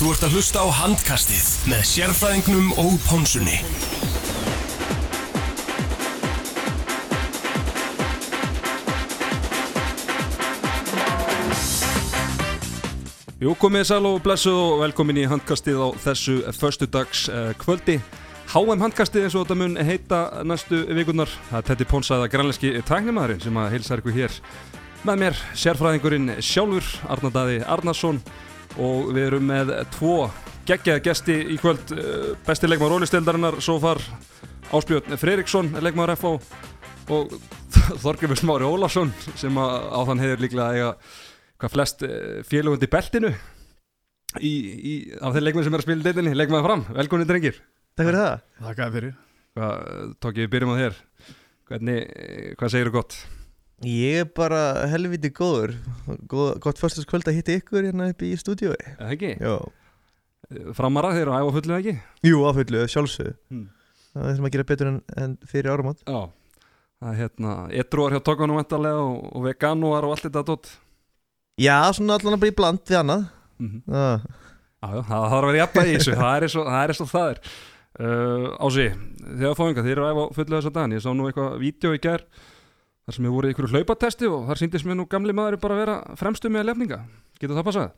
Þú ert að hlusta á handkastið með sérfræðingnum og pónsunni. Jú, komið sæl og blessuð og velkomin í handkastið á þessu förstudags uh, kvöldi. HM handkastið eins og þetta mun heita næstu vikunar. Það er Pónsaða grænleiski tæknimaðurinn sem að heilsa ykkur hér með mér, sérfræðingurinn sjálfur, Arnardæði Arnarsson og við erum með tvo geggjaða gesti í kvöld. Uh, besti leikmaður rólistildarinnar, svo far Áspjörn Freiriksson, leikmaður FO og Þorgrymur Smári Ólafsson sem að á þann hefur líklega eiga hvað flest félagund í beltinu í, í, af þeir leikmenn sem er að spila deilinni, leikmenn fram, velkomin drengir. Takk fyrir það. Þakkaði fyrir. Hvað, tók ég byrjum á þér. Hvernig, hvað segir þú gott? Ég er bara helviti góður. Góð, Gott fyrstaskvöld að hitta ykkur hérna upp í stúdíói. Eða ekki? Jó Framara þeir eru að æfa fullu ekki? Jú, áfullu, sjálfsög Hmm. Það er sem að gera betur en, en fyrir árum átt Já. Það er hérna, etruar hjá tókunum væntalega og, og veganúar og allt þetta dótt Já, svona allan að í bland við annað. Mm -hmm. Það Já, já, það þarf að vera jafnvæg í þessu, það er eins og það er, það er. Uh, Ási, þegar fáinga, þið eru að æfa fullu þessa dagann, ég sá nú eitthvað vídeo í gær þar sem ég voru í einhverju hlaupatesti og þar síndist mér nú gamli maður bara að vera fremstu með lefninga, getur það passað?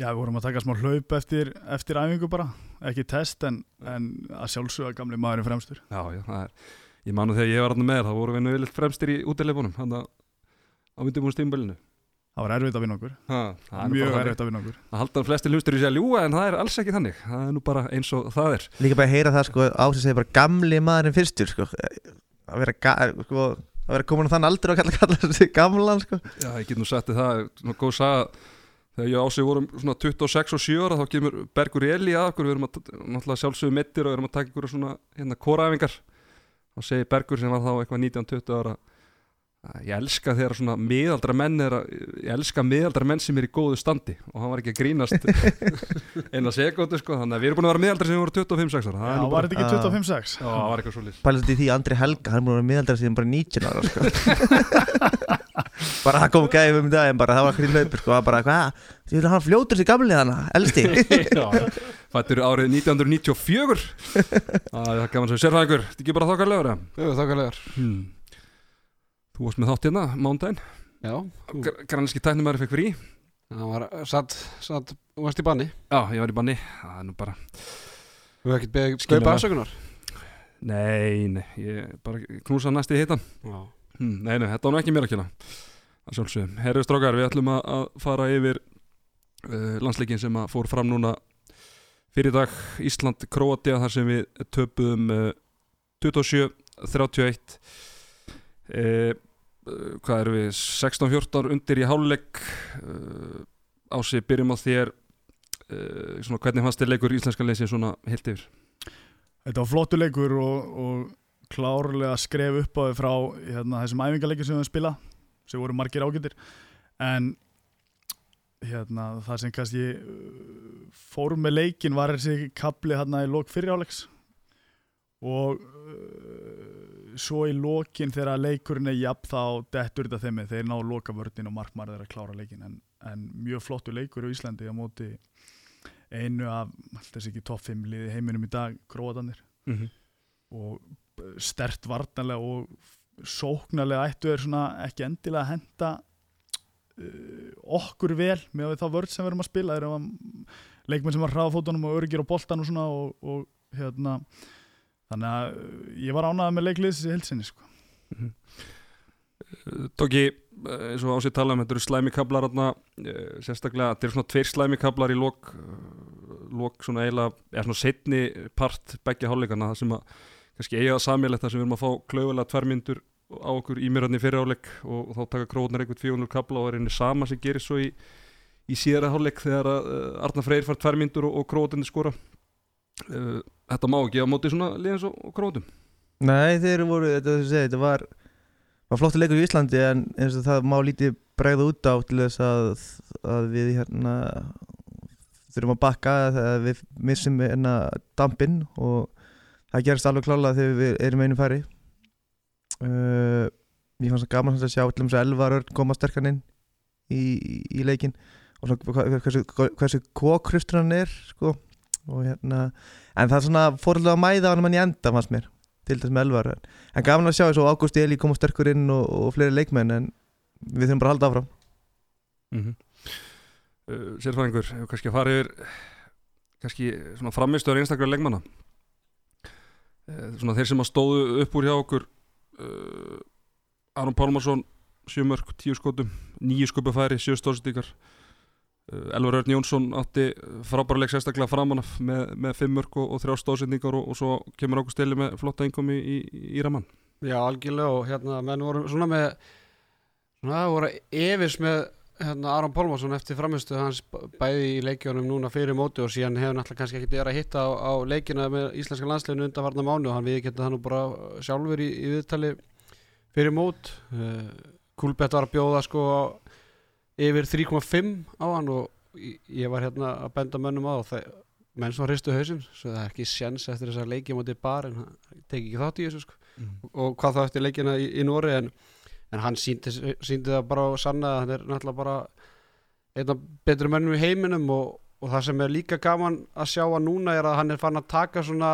Já, við vorum að taka smá hlaup eftir, eftir æfingu bara Ekki test en, en að sjálfsögða gamli maðurinn fremstur Já, já, það er, ég manu þegar ég var alltaf með þér, þá voru við nú yfirleitt fremstir í útilefunum, hann að á myndumúnum stímbölinu. Það var erfitt að vinna okkur Ha, það er Mjög þannig. erfitt að vinna okkur Það halda flestir hlustur í sig að ljúga en það er alls ekki þannig, það er nú bara eins og það er. Líka bara að heyra það sko Ásins Að vera, komin á þann aldur og kalla, kalla þessi gamlan sko. Já, ég get nú sagt það, svona góð saga þegar ég ási vorum svona 26 og 7 ára þá kemur Bergur Eli að okkur við erum að, náttúrulega sjálfsögum mittir og erum að taka ykkur svona hérna kóraæfingar og segir Bergur sem var þá eitthvað 19-20 ára ég elska þegar svona miðaldra menn er að, ég elska miðaldra menn sem er í góðu standi og hann var ekki að grínast eina sekundu sko, þannig að við erum búin að vera miðaldra sem við vorum 25-6 ára. Það Já, var þetta ekki Ah. 25-6? já, það var eitthvað svo lýs Pælast í því Andri Helga, hann er búin að vera miðaldra síðan bara 19 ára sko. Bara það kom gæði um dag en bara það var hvernig hlaupur sko. Það bara hvað, því að hann fljótur sér gamli þannig, elsti. Fættur árið 1994 Það er gaman sem sérfæðingur Þetta er ekki bara þokkarlegur eða? Jú, þakkarlegar Hmm. Þú varst með þátt hérna, mándaginn Já, Grænlíski tæknumæri fekk frí. Það var satt, satt, þú varst í banni. Já, ég var í banni. Það er nú bara Þú hefði ekkert beðið Skilur kaupa það. afsökunar? Nei, nei, ég bara knúsa næst í hitan Já, hmm, Nei, nei, þetta var nú ekki mér að kjöla sjálfsögum Herru strókar, við ætlum að, fara yfir uh, landsleikin sem að fór fram núna fyrir dag. Ísland-Króatia þar sem við töpuðum uh, 27-31 uh, Hvað erum við? 16-14 undir í háluleik uh, Ási, byrjum á þér uh, svona, Hvernig fannst þér leikur íslenska leysi svona heilt yfir? Þetta var flottu leikur og, og klárlega skref upp á þau frá hérna, þessum æfingarleikin sem við spila sem voru margir ágættir en hérna, það sem kannski fór með leikin var þessi kapli hérna í lók fyriráleiks og uh, svo í lókin þegar leikurinn er jafn þá dettur þetta þeim þeir ná loka vörðin og markmaður er að klára leikin en, en mjög flottu leikur á Íslandi á móti einu af þessi ekki topp 5 liði í heiminum í dag Króatanir Mm -hmm. og stert varnarlega og sóknarlega ættu er svona ekki endilega að henda uh, okkur vel með þá vörð sem við erum að spila. Leikmenn sem var hraðafótunum og örgir á boltan og svona og, og hérna þannig að uh, ég var ánægð með leikliðs í heilsinni sko. Tóki, eh, eins og ásið tala um þetta eru slæmikablar eh, sérstaklega, þetta eru svona tveir slæmikablar í lok, eh, lok svona eiginlega, eða svona setni part begge hálfleikana, það sem að kannski eiga það samilegt það sem við erum að fá klauðulega tværmyndur á okkur ímyrðarni fyrir hálfleik og, og þá taka króðnar einhvern 400 kabla og er einnig sama sem gerir svo í, í síðara hálfleik þegar að Arna Freyr far tværmyndur og, og króðinni skora. Uh, Þetta má ekki á móti svona liðans og, króðum Nei, þeir voru, þetta, þetta, þetta var, var flottur leikur í Íslandi en eins og það má lítið bregða út á til þess að, að við hérna þurfum að bakka þegar við missum hérna dampinn og það gerist alveg klálega þegar við erum einu færi. Uh, Mér fannst það gaman að sjá þess að Elvar Örn koma sterkan inn í, í, leikin og svona, hva- hversu, hversu kókrustur hann er sko. Og hérna en það er svona fórhaldur að mæða hann mann í enda fannst mér, til þess með elvar en, gaman að sjá eins og Ágúst Eli koma sterkur inn og, og fleiri leikmenn en við þurfum bara að halda áfram. Mm -hmm. uh, Sérfæðingur, hefur kannski að fara yfir kannski svona framistöður einstaklega leikmanna? Uh, svona þeir sem að stóðu upp úr hjá okkur uh, Aron Pálmarsson sjömörk, tíu skotum nýju skupufæri, sjö stóðstíkar uh, Elvar Örn Jónsson átti frábæra leik sérstaklega framan af með, með fimm mörk og, og þrjá stóðsendingar og, og svo kemur okkur steli með flotta einkomi í, í, í Raman Já, algjörlega og hérna menn voru svona með svona voru efis með hérna Aron Pálmarsson eftir framistu hans bæði í leikjónum núna fyrir móti og síðan hefur náttúrulega kannski ekkert verið að hitta á, á leikina með íslenska landsleginu undanvarna mánu og hann við geta það nú bara sjálfur í, í viðtali fyrir mót. Uh, Kulbett var að bjóða sko yfir 3,5 á hann og ég- var hérna að benda mönnum á það menn svo hristu hausinn svo það er ekki sjens eftir þessar leiki móti bar en hann teki ekki þátt í þessu sko. Og hvað þá eftir leikina í, í Nóri en, en hann síndi, síndi það bara og sanna að hann er náttúrulega bara einn af betri mönnum í heiminum og, og það sem er líka gaman að sjá að núna er að hann er fann að taka svona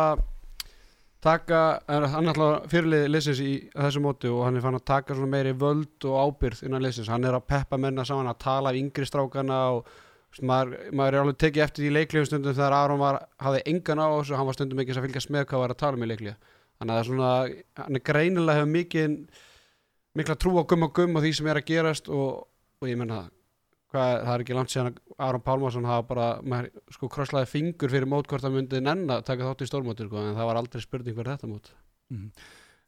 taka, hann er alltaf fyrirlið leysins í þessu móti og hann er fann að taka svona meiri völd og ábyrð innan leysins, hann er að peppa menna saman að tala af yngri strákana og veist, maður, maður er alveg tekið eftir í leiklífum stundum þegar Aron var, hafði engan á þessu hann var stundum ekki að fylgjast með hvað var að tala um í leiklíða þannig að það er svona, hann er greinilega hefur mikið mikla trú á gum og gum og því sem er að gerast og, og ég menna hvað, það er ekki langt síðan Aron Pálmarsson hafa bara, maður sko krosslaði fingur fyrir mót hvort það myndi nenn að taka þátt í stórmótur sko, en það var aldrei spurning fyrir þetta mót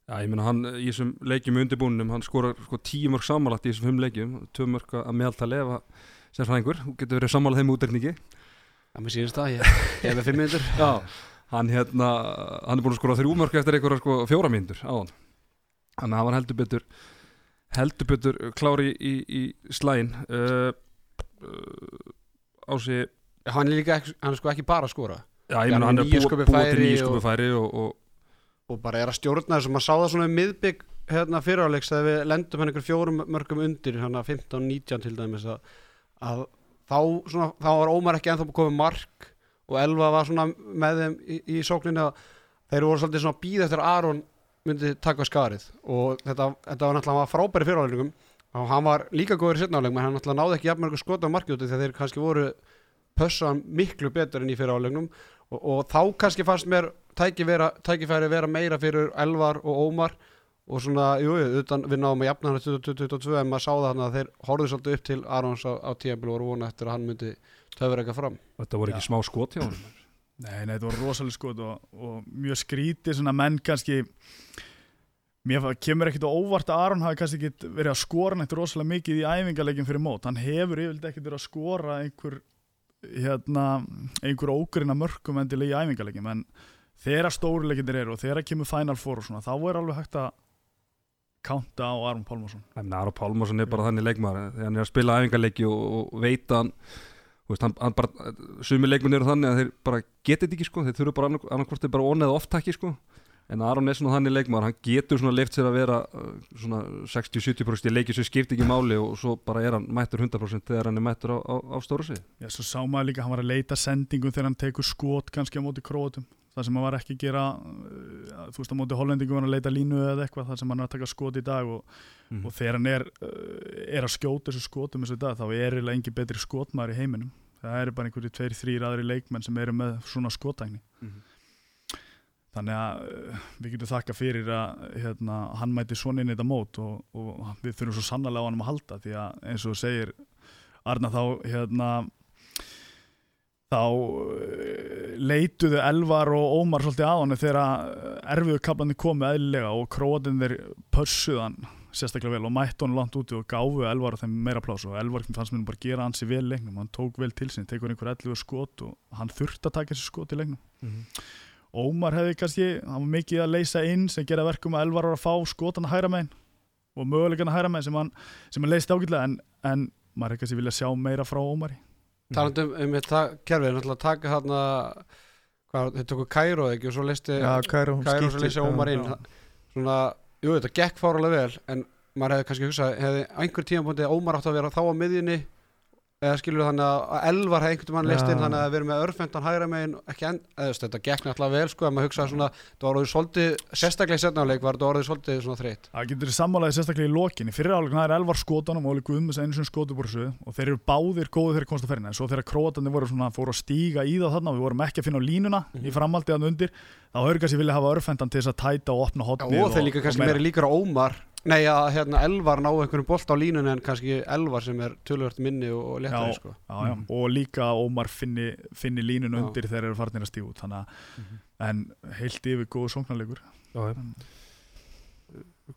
Já, ég meina hann í þessum leikjum í undirbúninum, hann skorar sko tíu mörg samanlagt í þessum fimm leikjum, tvö mörg að meðaltali ef að sérfræðingur, þú getur verið sammálað þeim útreikningi. Það mér sýnist það, ég, ég er með fimm minnur Já, hann hérna, hann er búin að skora þrjú mörg eftir einhverja sko fjóra mínútur á hann. Þannig að hann var heldur betur, heldur betur klári í, í, í slægin. Uh, uh, ási, Hann er líka, hann er sko ekki bara að skora. Já, ég meina hann er búið búið til færi nýju og- og, og bara er að stjórna þessum maður sá það svona miðbygg hérna fyriráleiks þegar við lendum hann einhver fjórum mörgum undir hann 15-19 til dæmis að, að þá, svona, þá var Ómar ekki ennþá komið mark og Elva var svona með þeim í, í sókninni að þeir voru svolítið svona býð eftir að Aron myndi taka skarið. Og þetta, þetta var náttúrulega frábæri fyriráleikungum og hann var líka góður í setnáleik menn hann náttúrulega náði ekki jafn mörgum skot á marki út þegar þeir kannski voru pössan miklu betur enn í fyriráleiknum og, og þá kannski fannst mér tæki vera, tækifæri vera meira fyrir Elvar og Ómar og svona, jú, jú, utan við náðum að jafna hann 2022 en maður sá það hann að þeir horfðu svolítið upp til Arons á, á tíðanbíl og voru vona eftir að hann myndi töfur eitthvað fram. Þetta voru ekki smá skot hjá hann. Nei, nei, þetta var rosalega skot og, og mjög skrítið svona menn kannski mér kemur ekkit á óvart að Aron hafi kannski ekkit verið að skora neitt rosalega mikið í æfingarleikin fyrir mót, hann hefur yfirleitt ekkit verið að skora einhver hérna, einhver ógrina mörgum endilega í æfingarleikin, en þegar stóruleikinir eru og þegar kemur Final Four og svona, þá er alveg hægt að kánta á Aron Pálmarsson. Aron Pálmarsson er bara þannig leikmaður þegar hann er að spila æfingarleiki og, og veit að hann, bara sumi leikmenn eru þannig að þeir bara þetta ekki sko, þeir þurfa bara annarkvort þeir bara onneð oftakki sko en Aron er svona þannig leikmaður, hann getur svona leift sér að vera uh, svona 60-70% í leiki sem skipt ekki máli og svo bara er hann mættur 100% þegar hann er mættur á, á, á stóra sig Já, svo sá maður líka, hann var að leita sendingum þegar hann tekur skot kannski á móti króatum. Það sem hann var ekki að gera uh, þú veist á móti hollendingum var hann að leita línu eða eitthvað það sem hann er að taka skot í dag og, mm. og þegar hann er, uh, er að skjóta þessu skotum þessu dag, þá er eiginlega engin betri skotmaður í heiminum. Það þannig að uh, við getum þakka fyrir að hérna, hann mæti svona inn í þetta mót og, og við þurfum svo sannlega á hann að halda því að eins og segir Arna þá hérna þá uh, leituðu Elvar og Ómar svolítið að hann þegar erfiðu kaplandi komið eðlilega og króatin þeir pössuð hann sérstaklega vel og mættu hann langt úti og gáfu Elvar þeim meira plás og Elvar fannst mér bara gera hansi vel í leiknum hann tók vel til sín, tekur einhver 11 skot og hann þurfti að taka þessi skot í leiknum Mhm. Ómar hefði kannski, hann var mikið að leysa inn sem gera verkum að Elvar var að fá skotan að hæra megin og mögulegan að hæra megin sem hann, sem hann leyst ágætlega en, en maður hefði kannski vilja sjá meira frá Ómari. Talandi um, um þetta kerfið, náttúrulega að taka þarna hvað, þeir tóku Kæró ekki og svo listi Já, Kæró, Kæró svo leysi Ómar inn. Já. svona, jú þetta gekk fáralega vel en maður hefði kannski hugsað, hefði á einhver tíma búin Ómar átt að vera þá á miðjunni eða skilur þannig að Elvar hefði einhvern mann listinn þannig að við erum með örfendan hægra megin ekki enn, eða þetta gekk náttúrulega vel sko að maður hugsaði svona, það var orðið svolítið sérstaklega í setnáleik var þetta orðið svolítið svona þreytt Það getur sammálaðið sérstaklega í lokin. Í fyrir áleikna er Elvar skotanum og Óli Guðmus einu sem skotu búr þessu og þeir eru báðir góðið þegar komast að ferina. En svo þegar króatarnir voru svona, fóru að stíga í það þarna og við vorum ekki að finna línuna í framhaldi að undir, þá höfðu kannski vilja hafa örfendan til þess að tæta og opna Já, hotnið. og þeir líka kannski meiri líkur á Ómar Nei, að hérna Elvar ná einhverjum bolt á línunni en kannski Elvar sem er tölvört minni og, og léttari Já. sko. Já, já. Og líka Ómar finni, finni línun Já. undir þegar þeir eru farnir að stíga út. Þannig að, en heilt yfir. Já, já.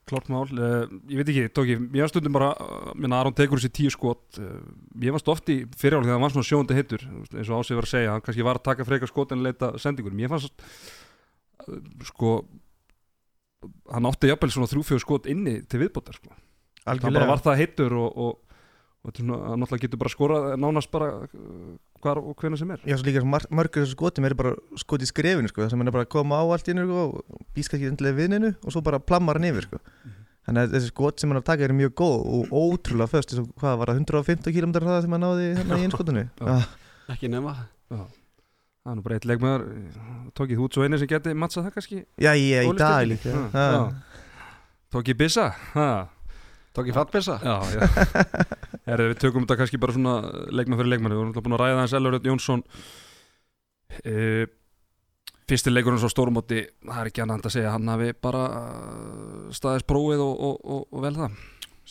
Klart mál, uh, ég veit ekki, tóki, ég var stundum bara, uh, minna Aron tekur þessi tíu skot, uh, ég varst oft í fyrirháli þegar hann var svona sjóndi hittur, eins og Ásið var að segja, hann kannski var að taka frekar skot en leita sendingur, mér fannst, uh, sko, hann átti jafnvel svona þrjúfjögur skot inni til viðbótar, sko, hann bara var það hittur og, og, og er hann náttúrulega getur bara skorað nánast bara uh, hvar og hvenær sem er. Já, svo líka mörgur þessu skotum eru bara skot í skrefinu sko, það sem hann er bara að koma á allt í hennu sko, og býst ekki endilega viðninu og svo bara plammar hann yfir sko. Þannig að þessi skot sem hann er að taka eru mjög góð og ótrúlega föst, hvað var það 150 km hraða sem hann náði hérna í einskotinu. Já. ah, Ekki nema Það er nú bara eitt leikmaður, tókið þú út svo einu sem geti mattsað það kannski? já, ég, í dag líka. Já. Tókið Bissa? Ha. Tók ég fattbissa Já, já Herri, Við tökum þetta kannski bara svona leikmann fyrir leikmann Við vorum náttúrulega búin að ræða hans Elvaröld Jónsson e, Fyrsti leikurinn svo stórmóti Það er ekki annað að segja Hann hafi bara uh, staðist prófið og, og, og, og vel það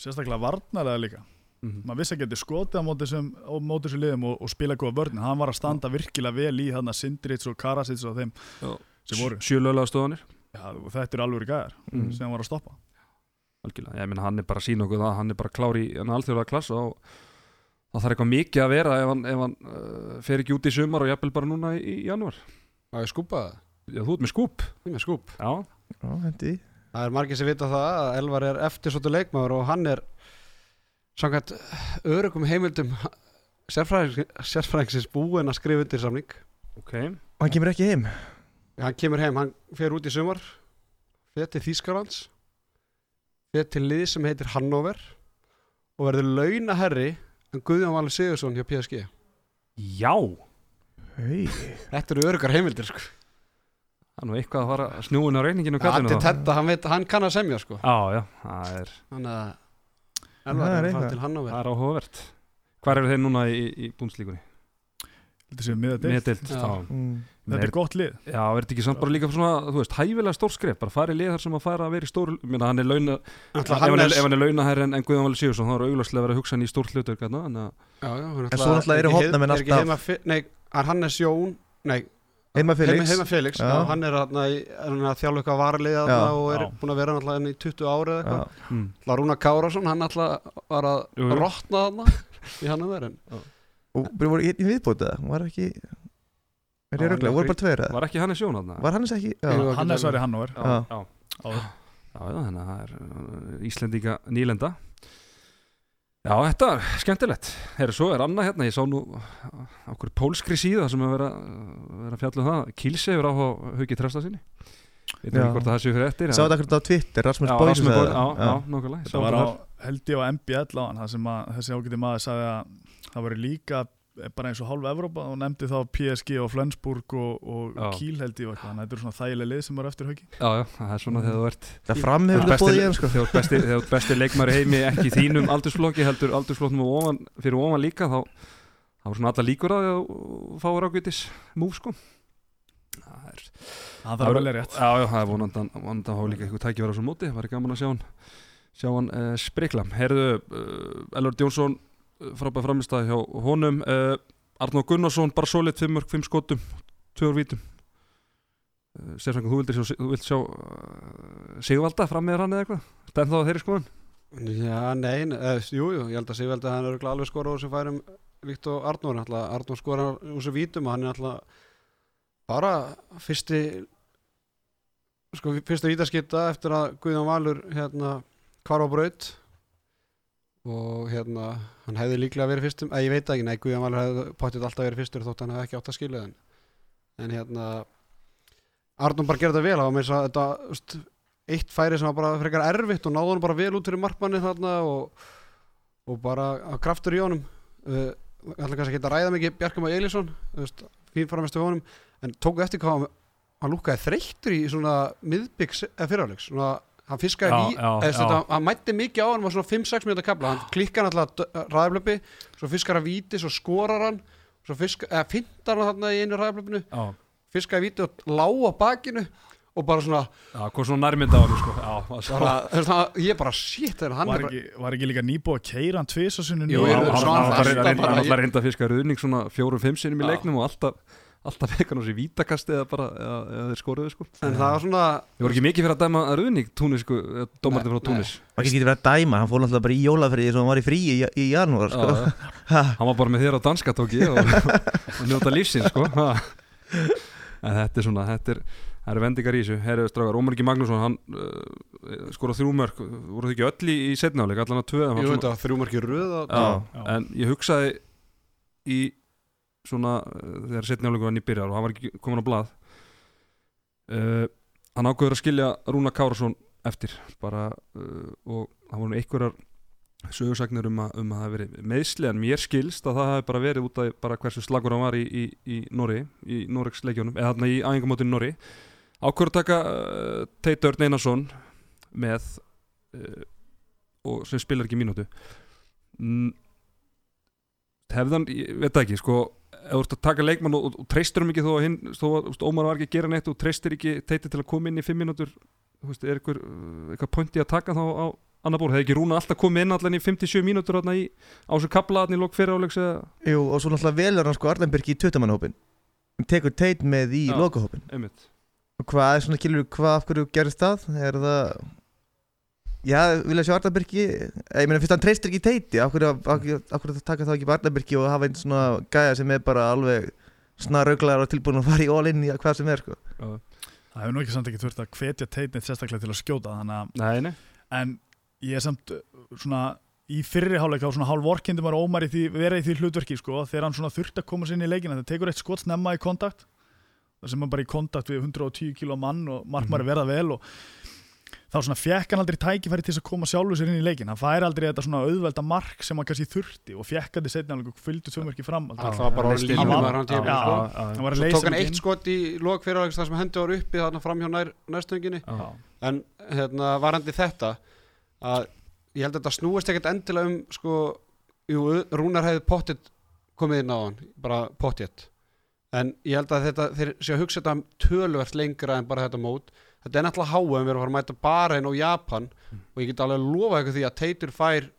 Sérstaklega varnarlega líka. Mm maður vissi að geti skotið á móti þessum, á móti þessum liðum og, og spila góða vörn. Hann var að standa virkilega vel í hann Sindrits og Karasits og þeim sem voru. Sjölöðlega stöðanir Já, og þetta er alveg gæðar Mm. sem hann var að stoppa. Algjörlega, ég meina hann er bara að sína okkur það. Hann er bara klári í hann alþjóðlega klassa og það þarf eitthvað mikið að vera ef hann, ef hann uh, fer ekki út í sumar og jafnvel bara núna í, í janúar. Það er skúpað Já, þú ert með skúp. Ég er með skúp. Já, Já. Það er margir sem vita það að Elvar er eftir svolítið leikmaður og hann er samkvæmt örugum heimildum sérfræðings- sérfræðingsins búinn að skrifa undir samning ok Og hann kemur ekki heim. hann kemur heim, hann fer út í sumar fer til Þýskalands fer til lið sem heitir Hannover og verður launaherri en Guðjón Valur Sigursson hjá PSG Já, Hei. Þetta eru örugar heimildir sko. það er nú eitthvað að fara snúin á reyninginu þá. Tetta, hann, veit, hann kann að semja sko. Já, já, það er, Þannig að Elvar er að til það Hannover er áhugavert. Hvar eru þeir núna í, í búnslíkunni? þetta séu miða deilt Medilt Já. Já, Mm. þetta er gott lið. Já er þetta ekki samt bara líka svona, þú veist, hæfilega stór skref bara farið lið þar sem að fara að vera í stór Mér hann er launa, ef hann er, er launahæri en, en Guðjón Valur Sigursson þá er augljóslega verið að hugsa hann í stór hlutur að En svo náttúrulega eru er alltaf- heima fi- Nei, er Hannes Jón Nei, Heima heima, Felix. heima Felix Já. já. Hann er, er hann að þjálfa eitthvað varlið og er Já. búin að vera náttúrulega enn í 20 ári eða eitthvað Já. mm. Það Rúna Kárásson, hann alltaf var að Jú, jú. rotna þarna í Hannover en Og við vorum í viðbóta. Hún var ekki... Er Já, ég röglega? hann Voru bara tveir eða? Var ekki hann í sjón hann? Var Hannes ekki? Hannes var í Hannover að það er uh, Íslendinga nýlenda Já, þetta er skemmtilegt. Herra, svo er annað hérna, ég sá nú okkur pólskri síða sem er vera, vera að fjalla um það, hefur áhuga á Hauki Trösta sinni. Veit Já. ekki hvort að það séu fyrir eftir Sá þetta akkur á Twitter, Rasmus Rasmus með það. Já, já, nokkulega það var á, held ég á MBL á hann það sem að þessi ágæti maður sagði að það var líka bara eins og hálfa Evrópa og nefndi þá PSG og Flensburg og, og. Kiel held ég og eitthvað, þannig að þetta eru svona þægileg lið sem eru eftir hauki Já, já, það er svona þegar þú ert Það besti- bóðið ég sko. þegar þú ert besti, besti leikmæri heimi ekki í þínum aldursflokki heldur aldursflokknum ofan, fyrir ofan líka þá þá er svona alla líkur að þú fáir ágætis múf sko. Það er, það þarf að velja rétt. Já, já, það er vonandan vonandan að hafa líka eitthvað tækifæra svo móti. Það var gaman að sjá hann sjá hann uh, frábæð framistæði hjá honum. Uh, Arnó Gunnarsson, bara solid 5 mörg, 5 skotum, 2 vítum. Uh, Sérfrængum, þú vildir sjá, vilt sjá uh, Sigvalda fram með hann eða eitthvað? Stenn þá að þeirri skoðun? Já, nei, nei eða, jú, ég held að Sigvaldi hann er alveg skora úr sem færum líkt og Arnór. Arnór skora úr sem vítum og hann er náttúrulega bara fyrsti sko, fyrsta vítaskitta eftir að Guðjón Valur hérna hvar á braut og hérna hann hefði líklega verið fyrstum, að ég veit ekki, nei Guðjón Valur hefði potið alltaf verið fyrstur þótt hann hefði ekki átt að skilja þenn en hérna Arnór bara gerði þetta vel, það var þess að þetta úst, eitt færi sem var bara frekar erfitt og náði hann bara vel út fyrir markmanni þarna og, og bara kraftur í honum. Uh, ætla kannski að ræða mikið Bjarkam og Elísson fín faramestu honum en tóku eftir hvað hann, lúkaði þreyttur í svona miðbyggs eða fyriráleiks svona hann fiskaði Já, ví já, eða, já. hann, mætti mikið á hann var svona 5-6 minúta kabla hann klikkar náttúrulega ræðblöpi svo fiskar hann víti, svo skorar hann svo fiskar, eða fintar hann þarna í einu ræðblöpinu Já, fiskaði víti og lá á bakinu og bara svona, já, hvað svona nærmynda á hann sko var ég bara shit þegar hann Var er bara ekki, var ekki líka nýbúið að keira hann tvís og sinni Hann alltaf reynda- að fiska ruðning svona fjórum-fimm sinnum í leiknum og alltaf alltaf á sér vítakasti eða bara eða, eða þeir skoruðu sko. En það var svona Ég voru ekki mikið fyrir að dæma ruðning Túnis sko, dómarði Nei, frá Túnis maður getur verið að dæma, hann fór náttúrulega bara í jólafriði sem hann var í fríi í, í janúar sko. Já. Hann var bara með þér á danska tóki og, og njóta lífsins sko. Ha. en þetta er svona þetta er, það eru vendingar í þessu. Herri Strágar, Ómar Ingi Magnússon hann uh, skora þrjú mörg voru þau ekki öll í, í setnáleik allan að tvö svona- í uh, þegar setnjáleiku var nýbyrjar og hann var ekki komin á blað uh, hann ákveður að skilja Rúna Kárasson eftir. Bara uh, og það voru einhverjar sögursagnir um að, um að það hafi verið meðsli en mér skilst að það hafi bara verið út af hversu slagur hann var í, í, í Nóri í Noregs leikjónum, eða þarna í æfingamótin Nóri ákveður taka uh, Teit Örn Einarsson með og sem spilar ekki mínútu. Hefðan, ég veit ekki sko, ef þú ert að taka leikmann og, og, og treystur um ekki þó að hinn, þú veist, Ómar var ekki að gera neitt og treystir ekki teiti til að koma inn í fimm mínútur þú veist, er eitthvað, eitthvað pointi að taka þá á annar bór, hefði ekki Rúna alltaf komið inn allan í 57 mínútur þarna í, á þessu kapla þarna í lok fyrir áleiks eða, Jú, og svo náttúrulega velur hann sko Arnenberg í 20 mannhópin tekur teit með í lokahópin og hvað er svona kilur, hvað af hverju gerist það? Er það já, vilja sjá Arnenbergi ég meina fyrst hann treystir ekki teiti af hverju taka þá ekki bara Arnenbergi og hafa einn svona gæja sem er bara alveg snarrauglar og tilbúin að fara í all in í hvað sem er sko. Já. Það hefur nú ekki samt ekki þurft að hvetja teitnið sérstaklega til að skjóta þannig að nei, nei, en ég er samt uh, svona í fyrri hálfleika og svona hálf vorkindi maður ómar í því, vera í því hlutverki sko, þegar hann svona þurft að koma sér inn í leikina það tekur eitt skot snemma í kontakt það sem hann bara í kontakt við 110 kg mann og markmari verða vel og þá svona fekk hann aldrei tækifæri til þess að koma sjálfur sér inn í leikin hann fær aldrei þetta svona auðvelda mark sem hann kannski þurfti og fekk hann til setna og fylgdu tvömörki fram. Það var bara hann- hann Já, tíma sko. hann var að Svo tók hann eitt skot í lok fyrir áleiks þar sem hendi var uppi þarna fram hjá nær, næstönginu Já. en hérna varandi þetta að ég held að þetta snúist ekkert endilega um sko, jú, Rúnar hefði pottit komið inn á hann, bara pottit en ég held að þetta þeir sé að hugsa þetta tölvert lengra en bara þetta mót þetta er náttúrulega háum, við erum að fara að mæta bara inn á Japan og ég get alveg að lofa ykkur því að Teitur fær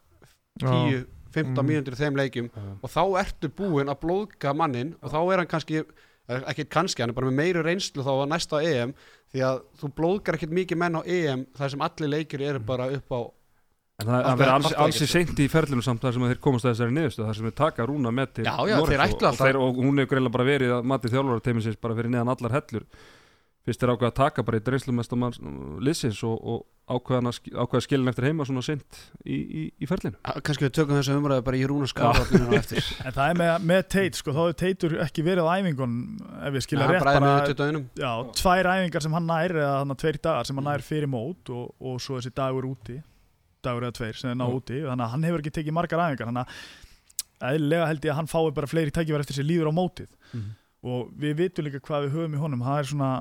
10-15 Mm. mínútur í þeim leikjum og þá ertu búinn að blóðka mannin og þá er hann kannski eh, ekki kannski, hann er bara með meiri reynslu þá á næsta EM því að þú blóðkar ekkert mikið menn á EM þar sem allir leikir eru bara upp á en það, það verður er- alls, alls í ekki seint í ferlinu samt þar sem þeir komast að þessari niðurstu þar sem þeir taka Rúna með til Já, já, Noregs þeir og, ætla og, alltaf- þeir, og hún hefur greiðlega bara verið að mati þjálfara teimisins bara fyrir neðan allar hellur fyrst þeir ákveða að taka bara í dreynslumestamann liðsins og, og ákveða, ákveða skilin eftir heima svona sint í, í, í ferlinu. Kannski við tökum þessu umræðu bara í Rúna skarratninu á eftir. En það er með, með teit, sko, þá er teitur ekki verið á æfingun ef ég skilja Já, rétt bara bara, já, tvær æfingar sem hann nær eða hann tveir dagar sem hann nær fyrir mót og, og svo þessi dagur úti dagur eða tveir sem er ná Já. úti. Þannig að hann hefur ekki tekið margar æfingar þannig að eðlilega held ég að hann fái bara fleiri tækifæri eftir sér líður á mótið. Mhm. Og við vitum líka hvað við höfum í honum. Það er svona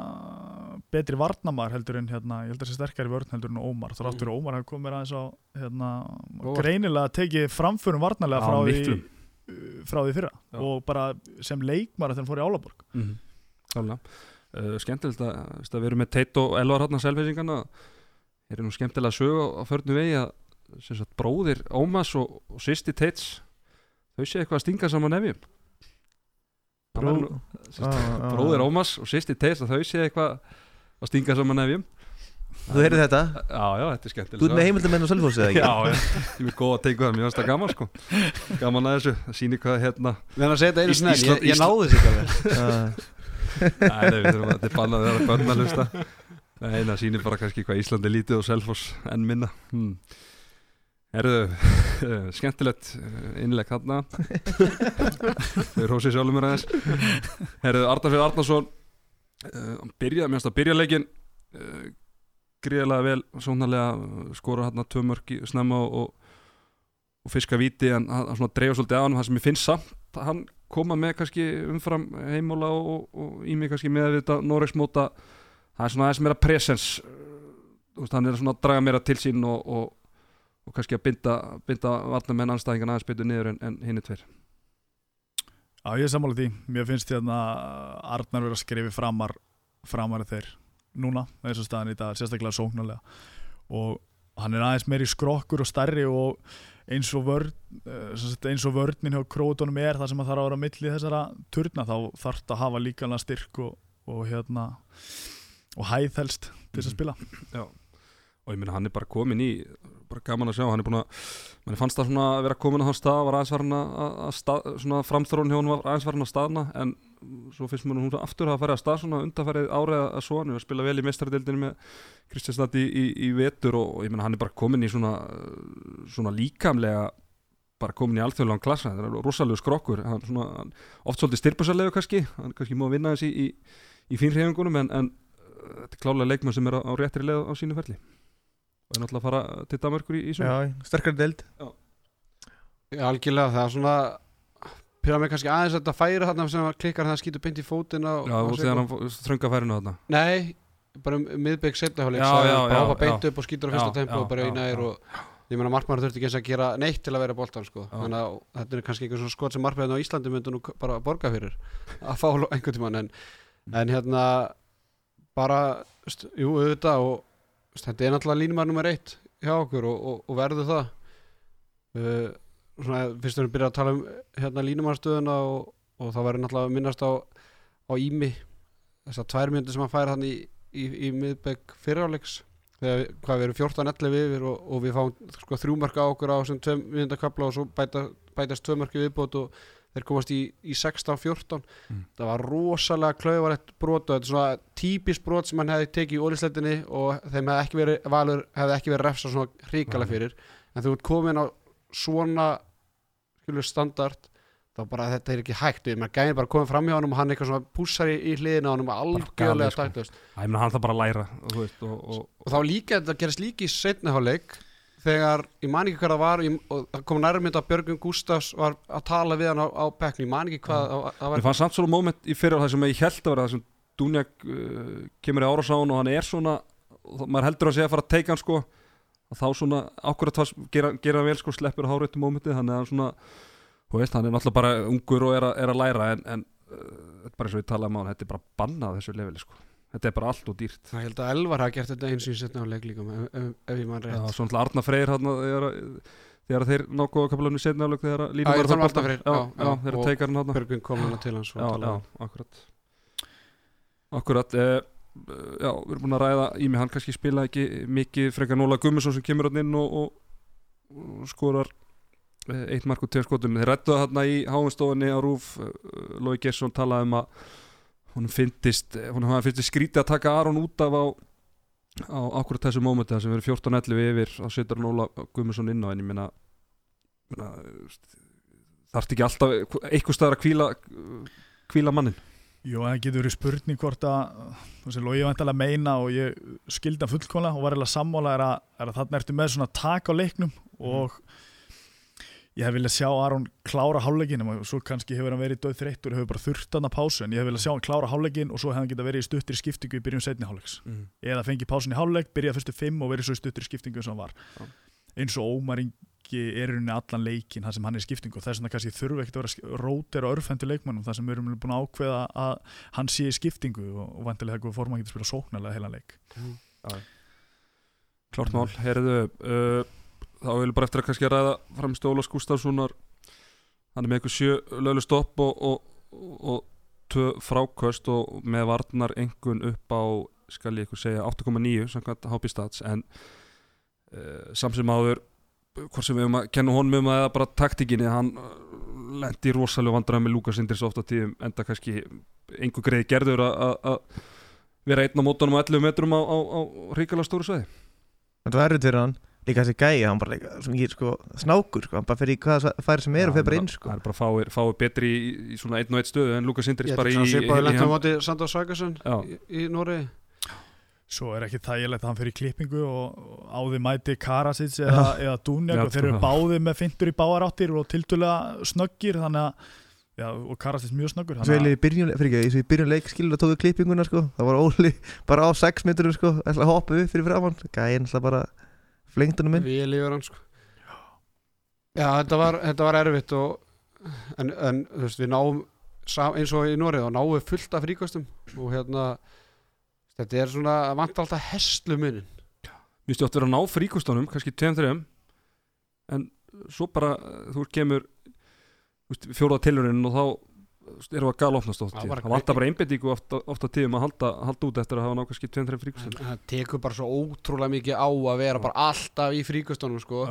betri varnamar heldur en hérna, ég held að það sé sterkari vörn heldur en Ómar, þá áttur Ómar hafi komið mér aðeins á hérna, greinilega tekið framförum varnarlega frá því, miklum. frá því fyrra. Já. og bara sem leikmar þegar hann fór í Álaborg. Mm -hmm. Klálega uh, Skemmtilegt að, að við erum með Teit og Elvar hann að selvfeysingana Þeir eru nú skemmtilega að sögu á, á förnu vegi að sagt, bróðir Ómas og, og sýsti Teits þau sé eitthvað að stinga saman nefjum Bró- er Ah, ah. Bróðir Ómas og sýsti Teits að þau sé eitthvað að stinga saman nefjum Þú heyrið þetta? Já, já, þetta er skemmtilegt Þú ert með heimildamenn og Selfoss eða ekki? Já, já, ég er góð að teiku það, mér finnst það gaman sko Gaman að þessu, það sýnir hvað hérna Við erum að segja þetta einu Ísland- ég, ég náði þessu ekki alveg Nei, nei, við þurfum að, þetta er bannað að vera börn að hlusta Nei, það sýnir bara kannski hvað Ísland er lítið og Selfoss enn minna hmm. Herðu, uh, skemmtilegt uh, innlegg þarna. Þau rósið sjálfum mér aðeins. Herðu, Arnarfjörð Arnarsson uh, hann byrjaði, mér finnst að byrja leikin uh, gríðarlega vel svonarlega skora hérna tvö mörki snemma og, og, og fiska víti en hann hann svona dreifur svolítið á hann það sem ég finnst samt hann koma með kannski umfram heimóla og, og í mig kannski með þetta Noregsmóta það er svona aðeins meira presens hann er svona að draga meira til sín og, og, og kannski að binda, binda varna menn anstæðingan aðeins betur niður en, en hinn er tveir. Já, ég er sammála því. Mér finnst hérna Arnar verið að skrifi framar framar þeir núna þessu staðan í dag, sérstaklega sóknarlega. Og hann er aðeins meiri skrokkur og stærri og eins og vörn eh, eins og vörnin hjá krótunum er það sem að þarf að vera á milli þessara turna þá þarf þetta að hafa líka styrk og, og hérna og hæðhelst til þess að spila. Já, og ég meina hann er bara komin í bara gaman að sjá, hann er búin að mann fannst það svona að vera komin á þann stað var aðeins farin að, að stað, svona framþróun hjá hann var aðeins farin að staðna en svo finnst mér hún aftur að fara að stað svona undarfærið árið að svo hann er að spila vel í mestaradildinu með Kristján Stad í, í, í vetur og, og ég meina hann er bara komin í svona svona líkamlega bara komin í alþjóðlegan klassa, það er rosalega skrokkur hann svona, hann, oft svolítið styrpusarlegu kannski, hann kannski má vinna þessi í, í, fínrhefingunum en, en uh, þetta er klálega leikmann sem er á, á réttri leið á sínu ferli og er náttúrulega að fara til Danmarkur í, í sumar. Já, sterkari deild. Já, algjörlega, það er svona Pyrra mig kannski aðeins að þetta færi þarna sem að klikkar það skýtur beint í fótinn á, Já, og þegar og- hann þrönga færinu þarna. Nei, bara um miðbygg hann bara áfa beint upp og skýtur á fyrsta já, og bara í nær og ég meina markmann þurfti ekki eins að gera neitt til að vera boltan sko. Þannig að þetta er kannski einhver svona skot sem markmann á Íslandi myndu nú bara borga fyrir að fá einhvern tímann. En, en hérna bara, st, jú, auðvitað og þetta er náttúrulega línumar nummer eitt hjá okkur og, og, og verður það. Uh, svona fyrst við erum byrjað að tala um hérna línumarstöðuna og, og þá verður náttúrulega minnast á, á Ími þessar tvær mjöndir sem hann fær hann í, í, í miðbegg fyriráleiks þegar hvað við erum 14-11 yfir og, við fáum sko, þrjúmarka á okkur á þessum tveim mjöndarkabla og svo bæta, bætast tvömarki viðbót og þeir komast í, í 16-14 Mm. það var rosalega klauvarett brot og þetta er svona típist brot sem hann hefði tekið í ólisleitinni og þeim hefði ekki verið valur hefði ekki verið refsa svona ríkala Nei. fyrir en þú ert komin á svona skilur standard þá bara þetta er ekki hægt við maður gæði bara komið fram hjá hann og hann eitthvað svona pússar í, í hliðina á hann og algjörlega sko. taktlaust. Æ, ég meina hann það bara að læra og, veist, og, og, og þá líka þetta gerist líka í setniháleik þegar ég man ekki hvað það var ég, og það kom nærmynd að Björgun Gustafs var að tala við hann á, á bekkni, ég man ekki hvað það, Mér var fannst samt svona moment í fyrir það sem ég held að vera það sem Dunjak uh, kemur í árásáun og hann er svona maður heldur að segja að fara að teika hann sko. Og þá svona það gera, gera vel sko sleppur háréttu momentið þannig að hann svona þú veist hann er náttúrulega bara ungur og er, að- er að læra en, en uh, þetta er bara eins og við talaðum á hann þetta er bara bannað þessu leveli sko þetta er bara allt og dýrt. Það held að Elvar hafa gert þetta eins og í setniháleik líka ef, ef, ef ég man Já, rétt. Svo náttúrulega Arna Freyr hann þegar, þegar þeir nákvæða kaplanum í setna áleg þegar Já, línum ég var það Arnar Freyr, já, já, já, já, þeir og- teikar hann hann Björgun kom hann til hans og já, já, akkurat. Akkurat eh, já, við erum búin að ræða í mig hann kannski spila ekki mikið frekar Nóla Gummisson sem kemur hann inn og, og, og skorar eh, eitt mark og tveir skotum. Þeir rættu það hérna í háinstofunni á Rúf eh, Lói Gesson talaði um að hún finnist finnst skrítið að taka Aron út af á á akkurat þessu mómenti sem verður 14-11 yfir þá setur hann Óla Gummisson inn á en ég minna þarf ekki alltaf eitthvað staðar að kvíla kvíla mannin Jú, en það getur verið spurning hvort að það sem Lógi vantilega meina og ég skildi hann fullkomlega og var eiginlega sammála er að, er að þarna ertu með svona tak á leiknum og ég hef viljað sjá Aron klára hálfleikin og svo kannski hefur hann verið döð þreyttur og hefur bara þurft hann að pásu en ég hef viljað sjá hann klára hálfleikin og svo hefði hann geta verið í stuttir skiptingu í byrjun setni hálfleiks. Mm. eða fengi pásun í hálfleik, byrja fyrstu fimm og verið svo í stuttir skiptingu sem hann var. Já. eins og Ómar Ingi er rauninni allan leikin þar sem hann er í skiptingu og þess vegna kannski þurfi ekkert að vera rótir og örfendi leikmannum þar sem við erum búin að ákveða að hann sé í skiptingu og, og þá vil bara eftir að kannski að ræða framst Ólas Gustafssonar hann er með eitthvað sjö löglu stopp og, og, og, og tvö fráköst og með varnar engun upp á skal ég eitthvað segja 8,9 samkvæmt HP Stats. En uh, samsum áður hvort sem við um að kenna honum um að bara taktikinni hann uh, lendi rosalega vandræði með Lukas Indris oft á tíðum enda kannski einhver greið gerður að- vera einn á mótunum á 11 metrum á, á, á ríkala stóru sveði Þetta erfitt fyrir hann Líka þessi gæi, hann bara líka svona, ég, sko, snákur sko. Hann bara fyrir í hvaða færi sem er og fyrir bara inn sko. Það er bara fáir, fáir betri í, í svona einn og einn stöðu en Lukas Indris Ég bara í, að í, svipaði í, lentum á í móti Sandor Svækarsson Já. í, í Nóri Svo er ekki þægilegt að hann fyrir í klippingu og og á því mæti Karasits eða, eða Dunjak og þeir eru sko. báði með fintur í báaráttir og tildulega snöggir þannig að Já, og Karastins mjög snöggur Svo ég í byrjun, fyrir ekki, svo í byrjun leik skilur að tóðu klippinguna sko Það var Óli bara á 6 metrum sko ætla að hoppa upp fyrir framann Gæinn ætla bara flengt honum inn Við lífur hann sko. Já, þetta var, þetta var erfitt og en, en þú veist, við náum sam- eins og í Norið og náum við fullt af fríkostum og hérna þetta er svona, vant alltaf hestlu munin Við stjótt verið að ná fríkustónum, kannski 2-3 en svo bara þú kemur fjóraða tilurinn og þá við að gala opnast oft Það var- það vantar bara einbendingu ofta, ofta tíðum að halda, halda út eftir að hafa ná kannski 2-3 en fríkustónum það tekur bara svo ótrúlega mikið á að vera bara alltaf í fríkostunum sko.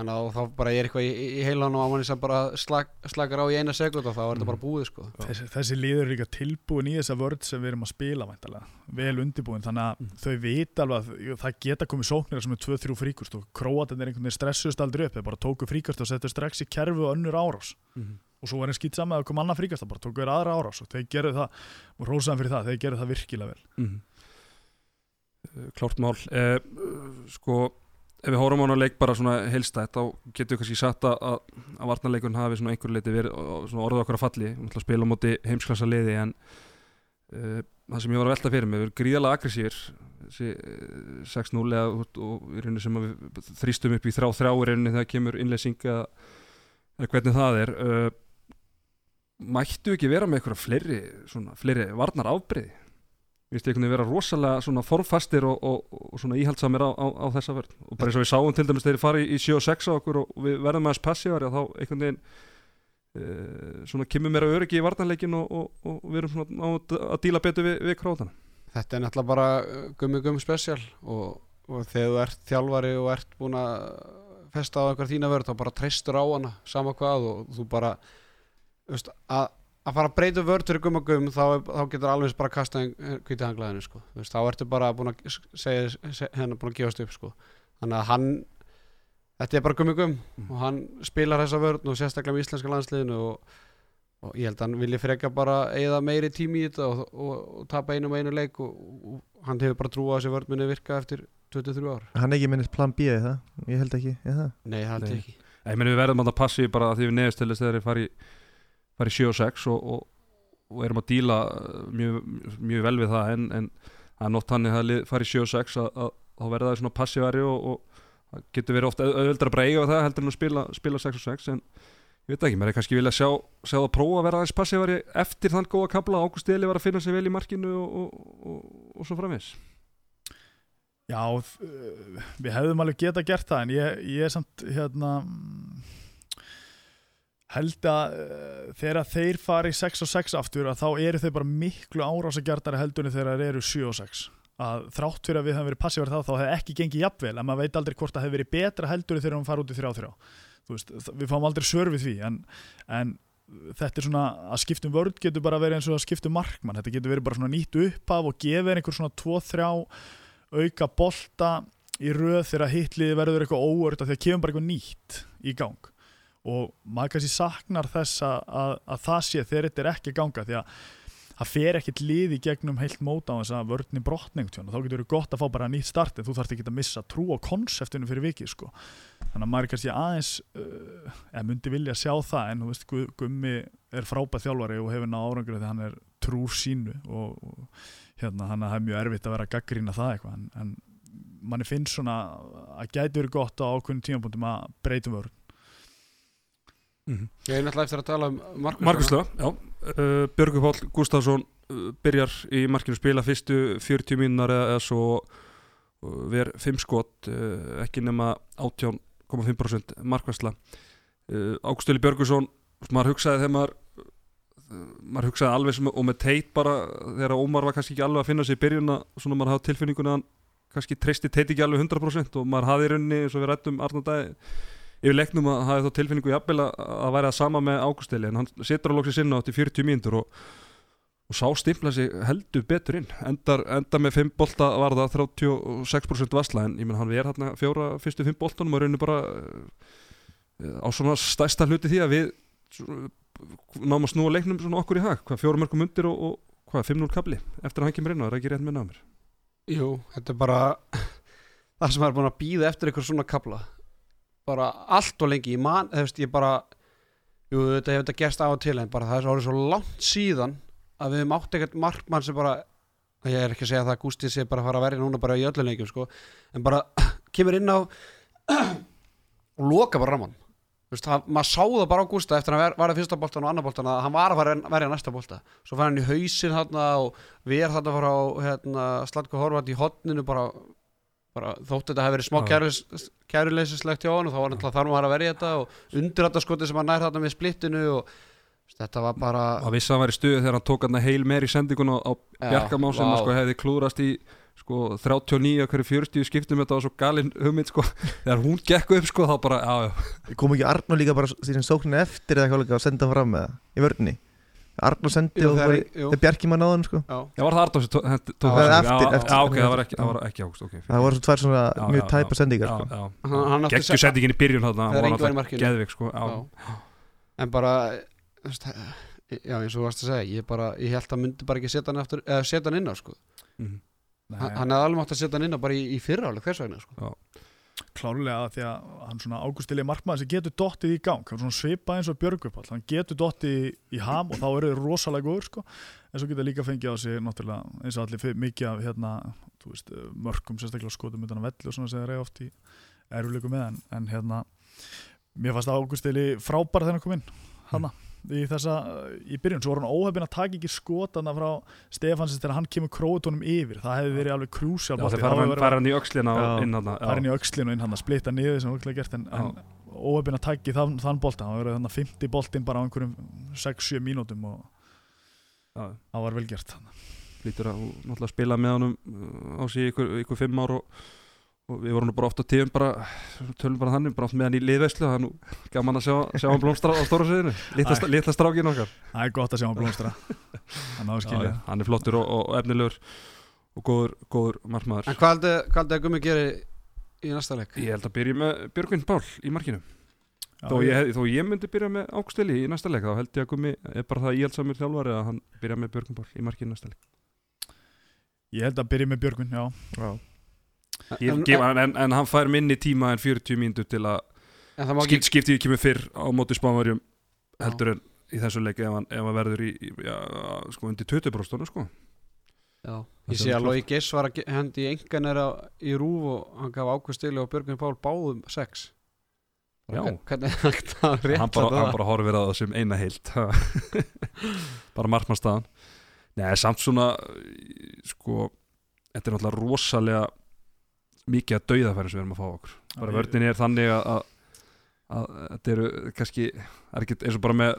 Þannig að þá bara er eitthvað í, í heilan og að manni sem bara slag, slakar á í eina sekund og þá er þetta bara búið sko. Þessi, þessi liður er líka tilbúin í þessa vörð sem við erum að spila væntalega, vel undirbúin þannig að Mm. þau vita alveg að það geta komið sóknir sem er 2-3 fríkust og króatin er einhvern veginn stressuðst aldrei upp þeir bara tóku fríkust og settu strax í kerfi og önnur árás. Mhm. Og svo var einn skýt saman að koma annað fríkast bara tóku þér aðra árás og þeir gerðu það og rósaðan fyrir það, þeir gerðu það virkilega vel. Eh, Klárt mál. Eh, Sko Ef við hórum á hana leik bara svona heilstætt þá getum við kannski sagt að, að, varnarleikun hafi svona einhverju leiti verið orðið okkar að falli. Að spila á móti heimsklassa liði en uh, það sem ég var að velta fyrir mig við erum gríðalega aggressífir þessi uh, 6-0 eða, og, í rauninni sem við þrýstum upp í 3-3 í rauninni þegar kemur innleysing eða hvernig það er. Uh, mættu ekki vera með eitthvað fleiri, svona, fleiri varnar afbreyði Við veist einhvern veginn vera rosalega svona formfastir og, og, og svona íhaldsamir á, á, á þessa verð og bara eins og við sáum til dæmis þegar þið farið í 7 og 6 á okkur og við verðum aðeins passívar þá einhvern veginn e, svona kemur meira öryggi í varnarleikin og, og, og við erum svona á að díla betur við, við krótana Þetta er náttúrulega bara uh, gummi gummi spesial og, og þegar þú ert þjálfari og ert búin að festa á einhver þína vörð þá bara treystur á hana sama hvað og þú bara veist, að, að fara að breyta vörð fyrir gumma gum þá, er- þá getur alveg bara kasta hvítið hanglaðinu sko. Veist, þá ertu bara búin að segja, segja hennar búin að gefast upp sko. þannig að hann þetta er bara gummi gum og hann spilar þessa vörð og sérstaklega með íslenska landsliðinu og, og ég held að hann vilja freka bara eða meiri tími í þetta og, og, og tapa einu með einu leik og, og hann hefur bara trú á að þessi vörð minni virka eftir 23 ár Hann er ekki minnist plan B eða það Ég held ekki, eða það Nei, það held Nei. ég ekki Ég meni við verðum að passi bara að því við neðust til þess þegar þið farið fari 7 og 6 og, og, og erum að díla uh, mjög, mjög vel við það en, en er nótt þannig að farið 7 og 6 að, að þá verða það svona passívari og, og það getur verið ofta auðvöldar að bara eiga það heldur en að spila, spila 6 og 6 en ég veit ekki, mér er kannski vilja sjá, sjá það prófa að vera aðeins passívari eftir þann góða kabla Ágúst Eli var að finna sig vel í markinu og, og, og svo framvis Já, við hefðum alveg geta gert það en ég, ég er samt hérna held að uh, þegar þeir fari 6 og 6 aftur að þá eru þau bara miklu árásagjartari heldunni þegar þeir eru 7 og 6 að þrátt fyrir að við hefum verið passívar þá þá hefði ekki gengið jafnvel en maður veit aldrei hvort það hefði verið betra heldunni þegar hún fara út í 3-3 Þú veist, þ- við fáum aldrei sör við því en, en þetta er svona að skiptum vörð getur bara verið eins og að skiptum markmann. Þetta getur verið bara svona nýtt uppaf og gefið einhver svona 2-3 auka bolta í röð þegar hitliði verður eitthvað óörd því að kemur bara eitthvað nýtt í gang og maður kannski saknar þess að, að, að það sé þegar þetta er ekki ganga því að það fer ekkit lið í gegnum heilt móta á þess að vörnni brotning tjón þá getur verið gott að fá bara nýtt start en þú þarfst ekki að missa trú á konseptinu fyrir vikið sko. þannig að maður kannski aðeins uh, eða myndi vilja sjá það en þú veist Gu- Gummi er frábæð þjálfari og hefur náð árangur þegar hann er trúr sínu og, og hérna, hann er mjög erfitt að vera að gaggrína það eitthvað en, en manni finnst svona að gæti verið gott á ákveðin tímapunktum að breytum vörn Ég er náttúrulega eftir að tala um Markus Markuslega, já. Uh, Björgur Páll Gustafsson uh, byrjar í markinu spila fyrstu 40 mínunar eða, eða svo uh, ver 5 skot uh, ekki nema 18,5% markværsla uh, Águstili Björgursson maður hugsaði þegar maður uh, maður hugsaði alveg sem, og með teit bara þegar Ómar var kannski ekki alveg að finna sig í byrjun svona maður hafði tilfinninguna að hann kannski treysti teit ekki alveg 100% og maður hafði í rauninni eins og við rættum Arnur Dæði yfir leiknum að hafa þá tilfinningu jafnvel að að sama með Ágústeli en hann setur á loksins inn á 40 mínútur og, og sá stimpla sig heldur betur inn. Endar, endar með 5 bolta var það 36% vasla en ég menn hann verið hérna fjóra fyrstu 5 boltanum og rauninu bara uh, á svona stærsta hluti því að við náum að snúa leiknum svona okkur í hag hvað fjóra mörgum undir og, og hvað 5-0 kabli eftir að hann kemur inn og það er ekki rétt með námir Jú, þetta er bara það sem er búin að býða eftir eitthvað svona kabla bara allt og lengi. Ég man, þú veist, ég bara jú, þetta hefur þetta gerst á og til en bara það er svo langt síðan að við mátt ekkert markmann sem bara ég er ekki að segja það að Gústi sé bara að fara að verja núna bara í öllum leikjum sko, en bara kemur inn á og loka bara ramann Veist, það, maður sá það bara á Gústa eftir að hann var að fyrsta boltan og annar boltan að hann var að verja næsta bolta. Svo fær hann í hausin og við erum þarna að fara á hérna, Slatko Horvat í hotninu bara, bara þótt þetta hefur verið smá Já. kæruleys- kæruleysislegt hjá hann og þá var náttúrulega þarf maður að verja þetta og undir þetta skoti sem hann nær þarna með splittinu og þetta var bara að vissi að hann var í stuðu þegar hann tók hann heil meir í sendingun á, á Bjarkamá sem sko, hefði klúðrast í sko, 39 hverju 40 skiptum þetta var svo galinn hugmynd sko. þegar hún gekk upp sko, þá bara já, já. Kom ekki Arnó líka bara því sem sóknin eftir eða eitthvað líka að senda fram með það í vörðinni Arnó sendi og það jú. var Bjarki maður náðan sko. Já, Já, var það Arnór sem tók Það var eftir- já, eftir- já, ok, það var ekki, það var ekki águst okay, Það voru svo tvær svona mjög tæpa sendingar sko. hann, hann Gekkju sendingin í byrjun þarna, hann var var í náttúrulega markinu. geðvik sko, en bara þú veist, já eins og þú varst að segja ég, bara, ég held að myndi bara ekki setja hann, aftur, eða setja hann inn á sko. Mhm. hann hann hefði alveg mátt að setja hann inn á bara í, í fyrra áleg hvers vegna sko. Klárlega því að hann svona águstili markmaður sem getur dottið í gang hann svona svipað eins og Björgupall hann getur dottið í, ham og þá eru þeir rosalega góður sko. En svo getur líka fengið á sig náttúrulega eins og allir mikið af hérna veist, mörkum sérstaklega skotum utan að velli og svona sem þeir eiga oft í eruleikum með en, en hérna mér fannst águstili frábær hann kom inn hana í þessa í byrjun, svo var hann óhefinn að taka ekki skotana frá Stefansins þegar hann kemur króutónum yfir, það hefði verið alveg krúsjál Já, þeir fara hann, fara hann í öxlina Já. inn hann fara inn í öxlinu og inn hann að splitta niður sem okkur gert en, en óöfinn að tækja þann, þann bolta. Hann var verið þannig 50 boltinn bara á einhverjum 6-7 mínútum og það var vel gert. Lítur að náttúrulega spila með honum uh, á í ykkur, ykkur fimm ár og, og við vorum nú bara oft á tíðum bara, tölum bara þannig, bara oft með hann í liðveislu það er nú gaman að sjá, sjá hann blómstra á stóra sviðinu. Litla, strákin okkar. Það er gott að sjá hann blómstra. Já, já, hann er flottur og, og efnilegur og góður, góður markmaður. En hvað haldið að Gummi geri í næsta leik? Ég held að byrja með Björgvin Pál í markinu. Já, þó ég, þó ég myndi byrja með Áksteli í næsta leik þá held ég að Gummi er bara það íhjaldsamur þjálfari að hann byrja með Björgvin Pál í markinu næsta leik. Ég held að byrja með Björgun já. ég, en, gef, en, en hann fær minni tíma en 40 mínútur til að en það ekki skipt, skiptið kemur fyrr á móti spánverjum heldur en í þessu leik ef hann, ef hann verður í, í já, sko undir 20 bróstunum sko. Já, Það ég er sé að. Lói Giss var að hendi enganir í rúf og hann gaf ákvistili og Björgun Pál báðum sex. Já. Hvern- hvernig er hægt að rétt hann bara, bara horfir á það sem eina heilt bara markmannstaðan Nei, samt svona sko, þetta er náttúrulega rosalega mikið að dauðafæri sem við erum að fá okkur. Bara Já, ég- vörninni er þannig að, að, að þetta eru kannski er ekki eins og bara með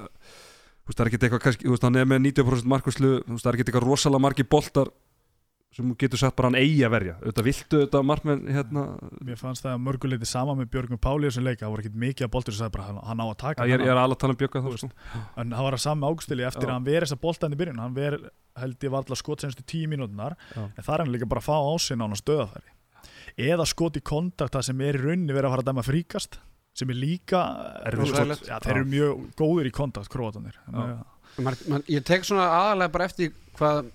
það er ekki eitthvað kannski, þú veist, hann er með 90% markvæslu, þú veist, það er ekki eitthvað rosalega margi boltar sem getur sett bara hann eigi að verja. Auðvitað viltu þetta markmenn hérna, mér fannst það mörguleiti sama með Björgun Páli þessum leika, það voru ekkit mikið af boltur sem sagði bara hann, hann á að taka ég er, hann ég er alveg að tala um Þú þá sko. en það var að sami águstili eftir Já. að hann veri þessa boltan í byrjun. Hann veri, held ég var alltaf skot senstu tíu mínútunar Já. en það er hann líka bara að fá á sig nána stöðafæri eða skot í kontakt það sem er í rauninni verið að fara að dæma fríkast sem er líka skot. já, þeir eru mjög góður í kontakt man, ég tek svona aðalega bara eftir hvað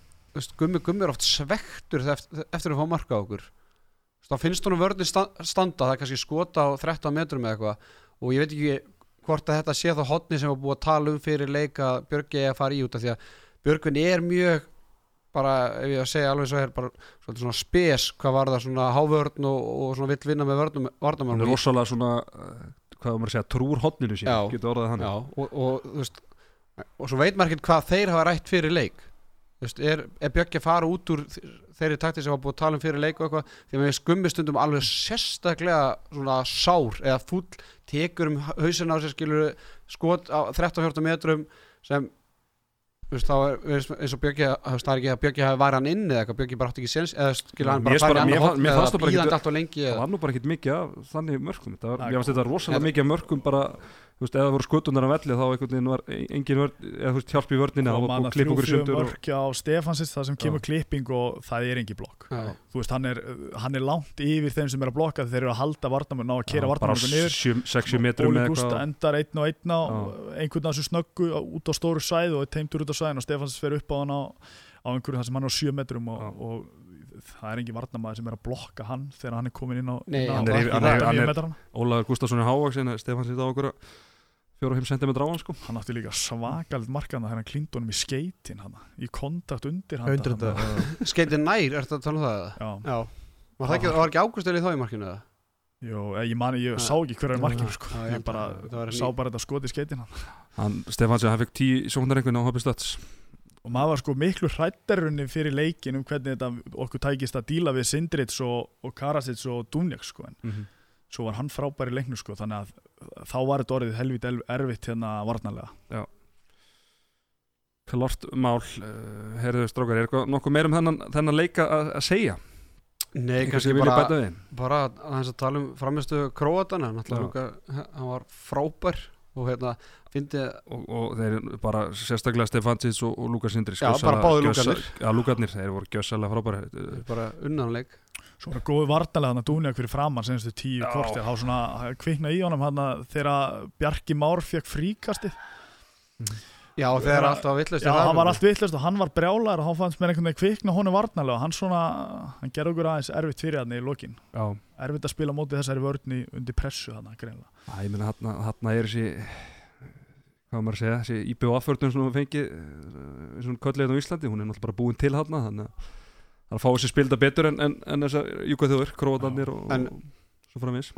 Gummi Gummi er oft svektur eftir, eftir að fá marka á okkur. Þá finnst honum vörðin sta, standa það er kannski skota á 13 metrum eða eitthvað. Og ég veit ekki hvort að þetta sé þá hotni sem var búið að tala um fyrir leik að Björgi að fara í út af því að Björgvin er mjög bara, ef ég að segja alveg svo er bara svona spes hvað var það svona hávörn og, og svona vill vinna með vörnum, hann er rosalega svona uh, hvað maður að segja, trúr hotninu sín Já. og, og, þú veist, og svo veit maður ekkert hvað þeir hafa rætt fyrir leik. Þú veist, er, er Bjöggi að fara út úr þeirri takti sem var búið að tala um fyrir leik og eitthvað? Því að mér skummi stundum alveg sérstaklega svona sár eða fúll tekur um hausin á sér skilur skot á 13-14 metrum sem veist, þá er eins og veist, það er ekki að Bjöggi hafi væri hann inn eða eitthvað Bjöggi bara átti ekki séns eða skilur hann bara mér hotn fannst það eða ekkit- bíðandi allt og lengi það var nú bara ekkert mikið af þannig mörkum. Þetta var, Nei, ég finnst þetta rosalega mikið af mörkum bara, þú veist, eða voru skutunar á velli þá einhvern veginn var engin vörn eða þú veist, hjálp í vörninni, það og var að klippa okkur sundur og, mörk á Stefansins það sem kemur klipping og það er engi blokk. Já. þú veist, hann er, hann er langt yfir þeim sem er að blokka þeir eru að halda varnamun ná að kera varnamun niður. 6-7 metrum Óli Gústa endar einn og einn á einhvern af þessu snöggu á- út á stóru sæð og er teimtur út á sæðin og Stefans fer upp á hann á, á einhverju þar sem hann er á 7 metrum og, Já. Og það er engin varnamæður sem er að blokka hann þegar hann er komin inn á, Nei, inn á hann er yfir- hann er- hann er- 89 metrana. Ólaður Gustafsson er hávaksin Stefán sýtt á okkur að 4-5 cm á hann sko hann átti líka svakalit markaðna þegar hann klíndi honum í skeitin hann í kontakt undir hann Undir þetta Skeiti nær, ertu að tala um það? eða? já, Já Var það ekki, var ekki Ágúst eða þá í markinu eða? Jó, eh, ég, man, ég sá ekki hver er markinu sko. Já, ég bara að það var sá bara þetta skot í skeitin hann. hann, Stefansi, hann fekk 10 sjóknarrengun á Hobby Stats og maður var sko miklu hrættarunni fyrir leikin um hvernig þetta okkur tækist að díla við Sindrits og, og Karasits og Dúnjak sko. en mm -hmm. svo var hann frábær í leiknu sko. þannig að þá var þetta orðið helvít erfitt hérna varnarlega Klart mál, uh, heyrðu strókar, er eitthvað nokkuð meir um þennan, þennan leika að að segja? Nei, kannski bara, bara aðeins að tala um framistu Króatana Já. náttúrulega hann var frábær og hérna, fyndi Og, og þeir bara sérstaklega Stefansis og, og Lukas Sindri Já, bara báðir Lúkarnir. Já, Lukarnir, þeir voru gjössalega frábæri bara unnanleik. Svo var það góði varnarlega þannig að Dúnjak fyrir framann senstu tíu Já. kortir þá svona kvikna í honum hann þegar Bjarki Már fekk fríkastið Já, og þeir eru alltaf að villast Já, hann var allt vittlust og hann var brjálar og hann fannst mér einhvern veginn kvikna honum varnarlega og hann svona, hann gerði okkur aðeins erfitt fyrir hann í lokin. Já, erfitt að spila á móti þessari vörni undir pressu hann greinlega ég meina hann, hann er þessi hvað á maður að segja, þessi IBO-afförðun sem við fengið eh, svona köllegin á Íslandi, hún er náttúrulega bara búin til hann þannig að það fá þessi spilda betur en, en, en þessar júkað þjóður, króatarnir og, En- og svo framins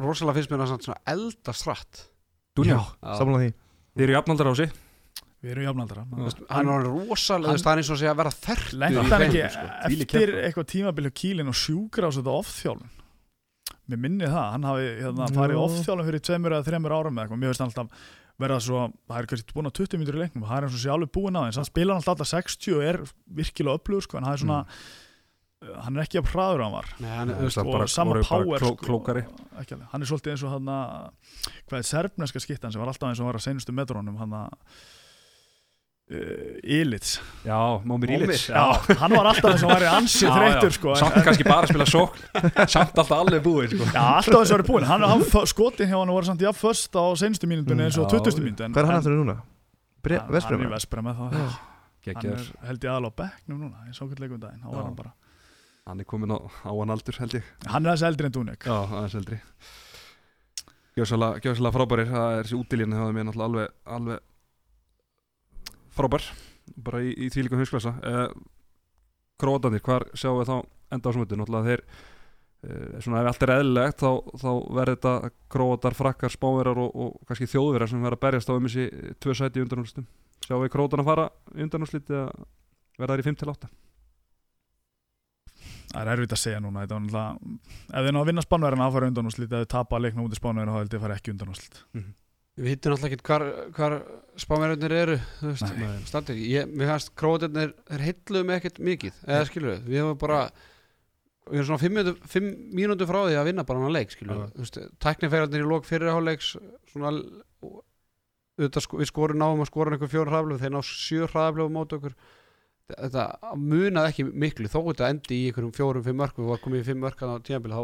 við erum jafnaldra. Hann er orðinn rosalega, það er eins og að segja að vera þertur hreinu, ekki sko. Eftir eitthvað tímabil hjá Kílin og sjúkra á þetta ofþjálun mér minni það, hann hafi hérna, farið Já. ofþjálun fyrir tveimur eða þreimur árum eða eitthvað, mér veist alltaf verða svo, það er kannski búin á 20 mínútur í leiknum það er eins og sé alveg búin á þeim, hann spila alltaf 60 og er virkilega upplögur sko, en það er svona hann er ekki að hraður hann var. Nei, hann, og bara- sama voru bara power kló- sko, ekki hann er svolítið eins og hann hvað er serbneska skittan sem var alltaf eins og var að seinustu metrónum hann að uh, Ilits Já, Mómir Ílits Já, hann var alltaf eins og hann var í ansi þreyttur sko, en- Samt kannski bara að spila sókn. Samt alltaf alveg búið sko. Já, alltaf og hann er búinn. Hann, hann, skotin hjá hann voru samt jafn först á seinustu mínútunni eins og Já, 20. mínútu en- Hvað er hann en- aftur núna? Bre- Hann- er það Já. Hann er held ég aðal á bekknum núna Ég sá hvernig leikum daginn Þá Já. var hann bara Hann er komin á, á hann aldur held ég. Hann er þessi eldri en Dúnek Já, aðeins eldri. Gjössalega frábærir Það er þessi útilínu Það er mér náttúrulega alveg, alveg frábær. Bara í, í þvílíkum hausklasa. Eh, Króatanir, hvar sjáum við þá enda á smötu Náttúrulega þeir eh, Svona ef allt er eðlilegt Þá, þá verður þetta króatar, frakkar, spáverar og, og kannski þjóðverar sem verður að berjast á um þessi tvö sæti í undanúrslitum. Sjáum við króatarna fara í undanúrslit eða verða þær í 5-8 Það er erfitt að segja núna. Náttúrulega Ef þið ná að vinna spánverðina að fara undan úrslit Ef þið tapa leikna út í spánverðina Þá held ég að fara ekki undan úrslit við hittum alltaf ekki hvar, hvar spámerðunir eru þú veist, ég, mér fannst króatirnir þeir heilluðum ekkert mikið eða skilur við, við hefum bara við erum svona fimm mínútur, fimm mínútur frá því að vinna bara hann leik skilur við, þú veist, tækniferðarnir í lók fyrirháleiks svona sko, við skorum náum að skora einhver fjóra hraðaflöf, þeir ná sjö hraðaflöf mót okkur. Þetta munaði ekki miklu þó þetta endi í einhverjum fjórum, fimm mörk við varum komið í fimm þá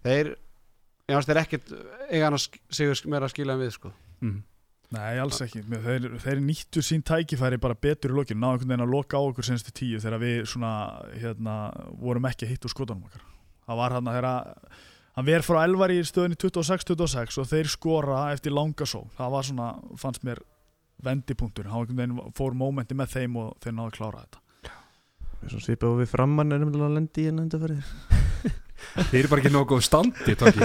þeir, ég fannst þeir ekkert eiga hann að sigur meira að skila en við sko mm. Nei, alls ekki. Mér- Þeir, þeir nýttu sín tækifæri bara betur í lokinu Ná einhvern veginn að loka á okkur senstu tíu Þegar við svona hérna, vorum ekki að hitta úr skotunum okkar. Það var hann að þeirra Hann ver frá elvar í stöðunni 26-26 og þeir skora eftir langa só Það var svona, fannst mér vendipunktur Hann einhvern veginn fór mómenti með þeim og þeir náðu að klára þetta. Svo svipað og við framann erum við að lendi í enn undarfærið Þeir eru bara ekki góð standi það,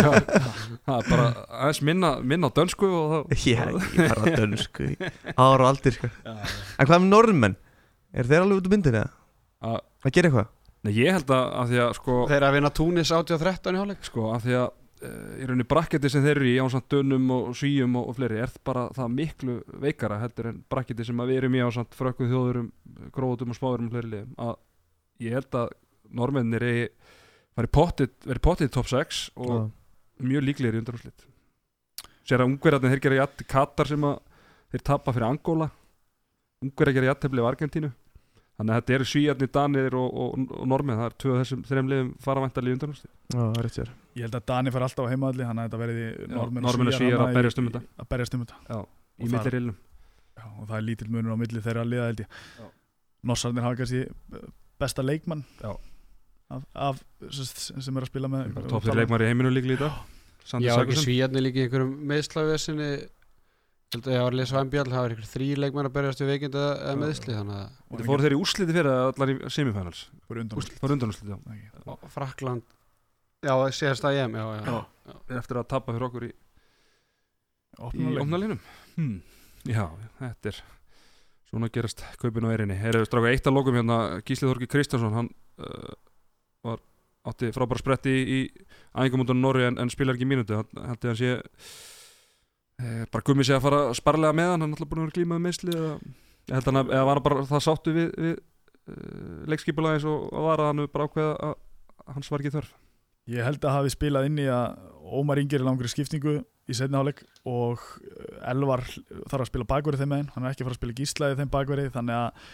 það er bara aðeins minna, minna á dönsku og þá Já, ég var að dönsku ára og aldir sko. En hvað með norðmenn? Er þeir alveg út úr myndinu eða? að, Að gera eitthvað? Nei, ég held að, að því að sko, Þeir eru að vinna Túnis 80-13 í hálfleik sko að því að e, í rauninni brakketi sem þeir eru í ásamt dönum og svíum og, og fleiri er bara það miklu veikara heldur en brakketi sem við erum í ásamt frökkum þjóðurum, gróðutum og spáðurum og fleiri liðum að ég held að normennir er verið pottið, top 6 og Já. mjög líklegir í undanúrslit. Sér að ungverðarnir þeir gera jætt Katar sem að þeir tapa fyrir Angola. Ungverðar gera jætt hefli af Argentínu. Þannig að þetta eru svíjarnir, danir og, og, og normenn það er tvö af þessum þreim liðum faravæntal í rétt sér. Ég held að Dani fara alltaf á heimaðalli Þannig að þetta verði Norðmenn og Svíar þarna að berjast um þetta. Að berjast um þetta. Í millirilnum Já, og það er lítill munur á milli þeirra liða held ég. Já. Nossarnir hafa kannski eh, besta leikmann. Já. Af, af sem er að spila með topp fyrir leikmar í heiminu líklega í dag Sandi Já, ekki Sakusen svíjarnir líka í einhverjum meðslavesinni held að ég var að lesa á MBL það var ykkur þrý leikmenn að berjast við veikind eða meðsli þannig að Þetta fóru þeir í úrsliti fyrir allar í semifinals? Fóru undan úrslit. Fóru undan úrsliti, já. Ekki. og Frakland já, síðast að EM já, já, Já. Eftir að tappa fyrir okkur í, opnalínum hmm. Já, þetta er Svona gerast kaupin á erinni Herðu stráka eitt að lokum hérna Gísli Þorki Kristjánsson Hann uh, átti frábæra spretti í, í æfingamóndunum Norri en, en spilar ekki mínútu. Hann held ég að eh, bara gummi sig að fara sparlega með hann. Hann er alltaf búin að vera glímað meðsli eða, að, eða var hann bara það sáttu við, við uh, leikskipulagi eins og og var að hann bara ákveða að, að hans var ekki þörf. Ég held að hafi spilað inn í að Ómar Inger er langri skiptingu í setni hálfleik og eh, Elvar þarf að spila bakverið þeim meginn, hann er ekki að fara að spila gíslaði þeim bakverið þannig að